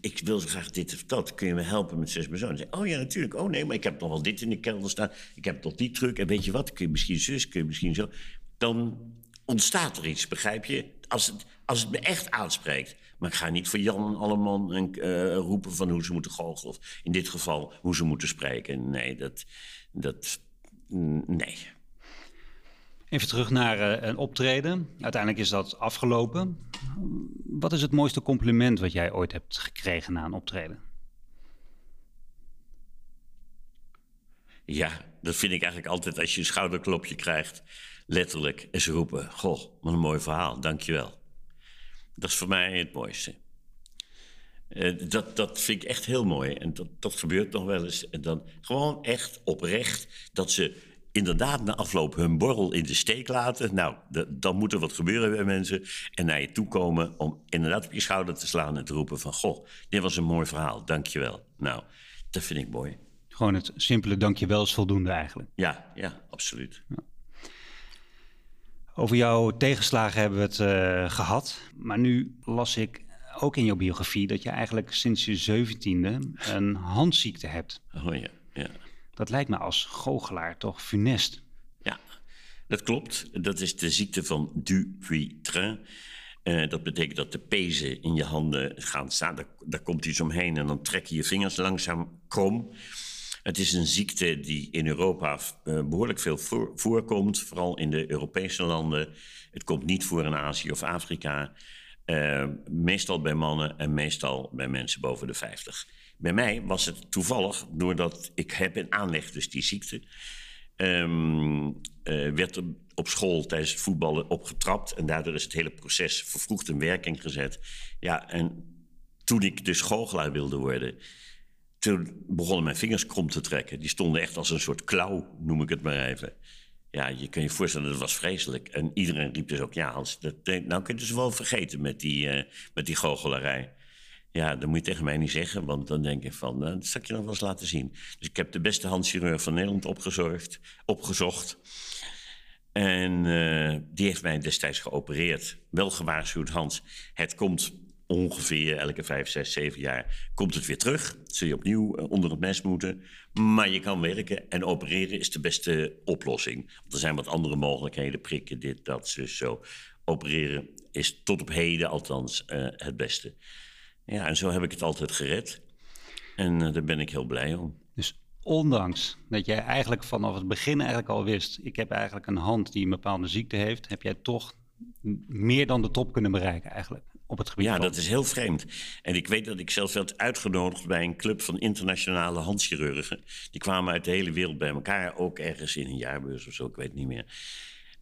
ik wil zo graag dit of dat. Kun je me helpen met zus mijn zoon? Zei, oh ja, natuurlijk. Oh nee, maar ik heb nog wel dit in de kelder staan. Ik heb nog die truc. En weet je wat, kun je misschien zus, kun je misschien zo. Dan ontstaat er iets, begrijp je? Als het, als het me echt aanspreekt. Maar ik ga niet voor Jan en Alleman en, uh, roepen van hoe ze moeten goochelen. Of in dit geval hoe ze moeten spreken. Nee, dat... dat nee. Even terug naar uh, een optreden. Uiteindelijk is dat afgelopen. Wat is het mooiste compliment wat jij ooit hebt gekregen na een optreden? Ja, dat vind ik eigenlijk altijd als je een schouderklopje krijgt. Letterlijk. En ze roepen, goh, wat een mooi verhaal, dankjewel. Dat is voor mij het mooiste. Uh, dat, dat vind ik echt heel mooi. En dat, dat gebeurt nog wel eens. En dan gewoon echt oprecht dat ze inderdaad na afloop hun borrel in de steek laten. Nou, dan moet er wat gebeuren bij mensen. En naar je toe komen om inderdaad op je schouder te slaan en te roepen van... Goh, dit was een mooi verhaal, dankjewel. Nou, dat vind ik mooi. Gewoon het simpele dankjewel is voldoende eigenlijk. Ja, ja, absoluut. Ja. Over jouw tegenslagen hebben we het uh, gehad. Maar nu las ik ook in jouw biografie dat je eigenlijk sinds je zeventiende een handziekte hebt. Oh ja, ja. Dat lijkt me als goochelaar toch funest. Ja, dat klopt. Dat is de ziekte van Dupuytren. Uh, dat betekent dat de pezen in je handen gaan staan. Daar, daar komt iets omheen en dan trek je je vingers langzaam krom. Het is een ziekte die in Europa uh, behoorlijk veel voor, voorkomt, vooral in de Europese landen. Het komt niet voor in Azië of Afrika. Uh, meestal bij mannen en meestal bij mensen boven de 50. Bij mij was het toevallig, doordat ik heb in aanleg dus die ziekte... Um, werd er op school tijdens het voetballen opgetrapt. En daardoor is het hele proces vervroegd in werking gezet. Ja, en toen ik dus goochelaar wilde worden... toen begonnen mijn vingers krom te trekken. Die stonden echt als een soort klauw, noem ik het maar even. Ja, je kan je voorstellen, dat was vreselijk. En iedereen riep dus ook, ja Hans, dat, nou kun je dus wel vergeten met die, uh, met die goochelarij. Ja, dat moet je tegen mij niet zeggen, want dan denk ik van, nou, dat zal ik je nog wel eens laten zien. Dus ik heb de beste handchirurg van Nederland opgezorgd, opgezocht. En uh, die heeft mij destijds geopereerd. Wel gewaarschuwd, Hans, het komt ongeveer elke vijf, zes, zeven jaar komt het weer terug. Zul je opnieuw eh, onder het mes moeten. Maar je kan werken en opereren is de beste oplossing. Er zijn wat andere mogelijkheden, prikken, dit, dat, zus, zo. Opereren is tot op heden althans uh, het beste. Ja, en zo heb ik het altijd gered. En uh, daar ben ik heel blij om. Dus ondanks dat jij eigenlijk vanaf het begin eigenlijk al wist... ik heb eigenlijk een hand die een bepaalde ziekte heeft... heb jij toch meer dan de top kunnen bereiken eigenlijk op het gebied Ja, dat is heel vreemd. En ik weet dat ik zelfs werd uitgenodigd bij een club van internationale handchirurgen. Die kwamen uit de hele wereld bij elkaar, ook ergens in een jaarbeurs of zo, ik weet niet meer.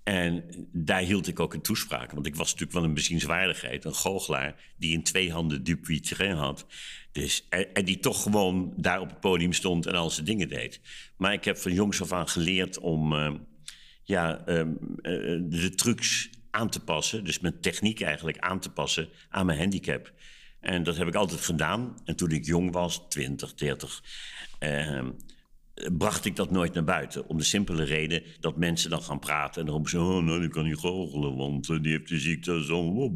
En daar hield ik ook een toespraak. Want ik was natuurlijk wel een bezienswaardigheid. Een goochelaar die in twee handen Dupuytren had. Dus, en, die toch gewoon daar op het podium stond en al zijn dingen deed. Maar ik heb van jongs af aan geleerd om uh, ja, uh, uh, de trucs aan te passen. Dus mijn techniek eigenlijk aan te passen aan mijn handicap. En dat heb ik altijd gedaan. En toen ik jong was, 20, 30 bracht ik dat nooit naar buiten. Om de simpele reden dat mensen dan gaan praten. En dan roepen ze, oh, nou, die kan niet goochelen, want eh, die heeft de ziekte zo.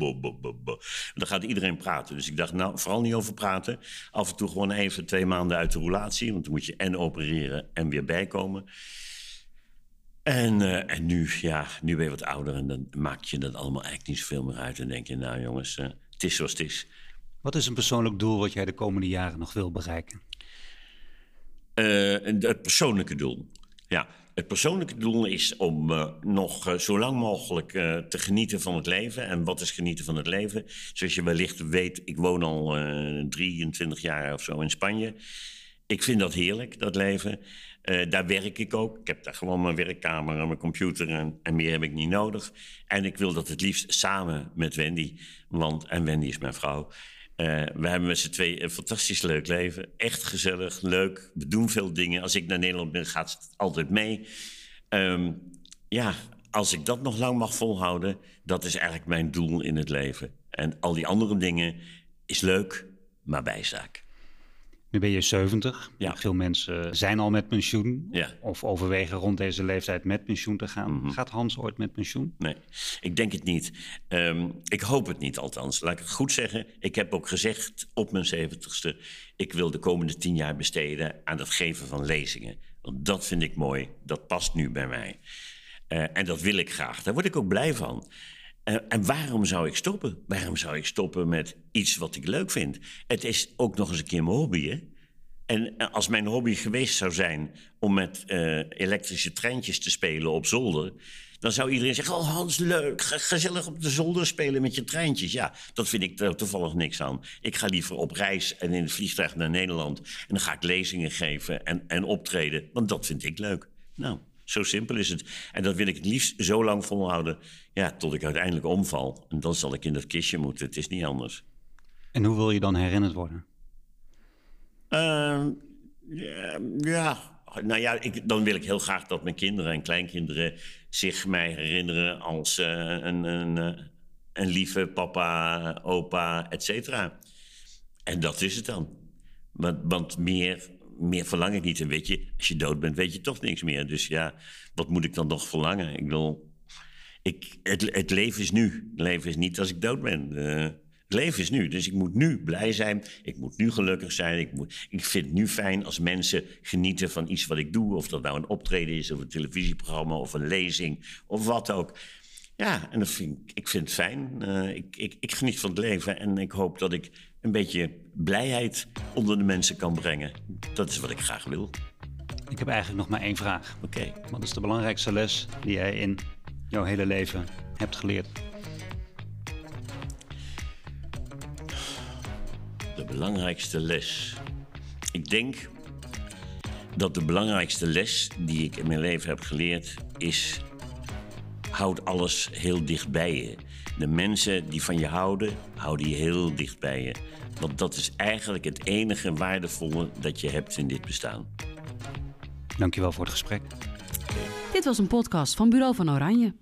Dan gaat iedereen praten. Dus ik dacht, nou, vooral niet over praten. Af en toe gewoon even twee maanden uit de roulatie. Want dan moet je en opereren en weer bijkomen. En, uh, en nu, ja, nu ben je wat ouder en dan maak je dat allemaal eigenlijk niet zoveel meer uit. En denk je, nou jongens, uh, het is zoals het is. Wat is een persoonlijk doel wat jij de komende jaren nog wil bereiken? Uh, het persoonlijke doel. Ja, het persoonlijke doel is om uh, nog uh, zo lang mogelijk uh, te genieten van het leven. En wat is genieten van het leven? Zoals je wellicht weet, ik woon al 23 jaar of zo in Spanje. Ik vind dat heerlijk, dat leven. Daar werk ik ook. Ik heb daar gewoon mijn werkkamer en mijn computer en, en, meer heb ik niet nodig. En ik wil dat het liefst samen met Wendy. Want, en Wendy is mijn vrouw. Uh, we hebben met z'n twee een fantastisch leuk leven. Echt gezellig, leuk. We doen veel dingen. Als ik naar Nederland ben, gaat het altijd mee. Um, ja, als ik dat nog lang mag volhouden, dat is eigenlijk mijn doel in het leven. En al die andere dingen is leuk, maar bijzaak. Nu ben je 70. Ja. Veel mensen zijn al met pensioen. Ja. Of overwegen rond deze leeftijd met pensioen te gaan. Mhm. Gaat Hans ooit met pensioen? Nee, ik denk het niet. Um, ik hoop het niet althans. Laat ik het goed zeggen. Ik heb ook gezegd op mijn 70ste... ik wil de komende tien jaar besteden aan het geven van lezingen. Want dat vind ik mooi. Dat past nu bij mij. Uh, en dat wil ik graag. Daar word ik ook blij van. Uh, en waarom zou ik stoppen? Waarom zou ik stoppen met iets wat ik leuk vind? Het is ook nog eens een keer mijn hobby, hè? En als mijn hobby geweest zou zijn om met uh, elektrische treintjes te spelen op zolder, dan zou iedereen zeggen: Oh, Hans, leuk, gezellig op de zolder spelen met je treintjes. Ja, dat vind ik toevallig niks aan. Ik ga liever op reis en in het vliegtuig naar Nederland. En dan ga ik lezingen geven en, en optreden, want dat vind ik leuk. Nou, zo simpel is het. En dat wil ik het liefst zo lang volhouden, ja, tot ik uiteindelijk omval. En dan zal ik in dat kistje moeten. Het is niet anders. En hoe wil je dan herinnerd worden? Uh, ja, ja, nou ja, ik, dan wil ik heel graag dat mijn kinderen en kleinkinderen zich mij herinneren als uh, een, een, een, lieve papa, opa, et cetera. En dat is het dan. Want, want meer, meer verlang ik niet. En weet je, als je dood bent, weet je toch niks meer. Dus ja, wat moet ik dan nog verlangen? Ik bedoel, ik, het, het leven is nu. Het leven is niet als ik dood ben. Uh, het leven is nu, dus ik moet nu blij zijn. Ik moet nu gelukkig zijn. Ik, moet, ik vind het nu fijn als mensen genieten van iets wat ik doe. Of dat nou een optreden is, of een televisieprogramma, of een lezing, of wat ook. Ja, en dat vind ik, ik vind het fijn. Uh, ik, ik, ik geniet van het leven en ik hoop dat ik een beetje blijheid onder de mensen kan brengen. Dat is wat ik graag wil. Ik heb eigenlijk nog maar één vraag. Oké. Okay. Wat is de belangrijkste les die jij in jouw hele leven hebt geleerd? De belangrijkste les. Ik denk dat de belangrijkste les die ik in mijn leven heb geleerd is: houd alles heel dicht bij je. De mensen die van je houden, houden je heel dicht bij je. Want dat is eigenlijk het enige waardevolle dat je hebt in dit bestaan. Dankjewel voor het gesprek. Dit was een podcast van Bureau van Oranje.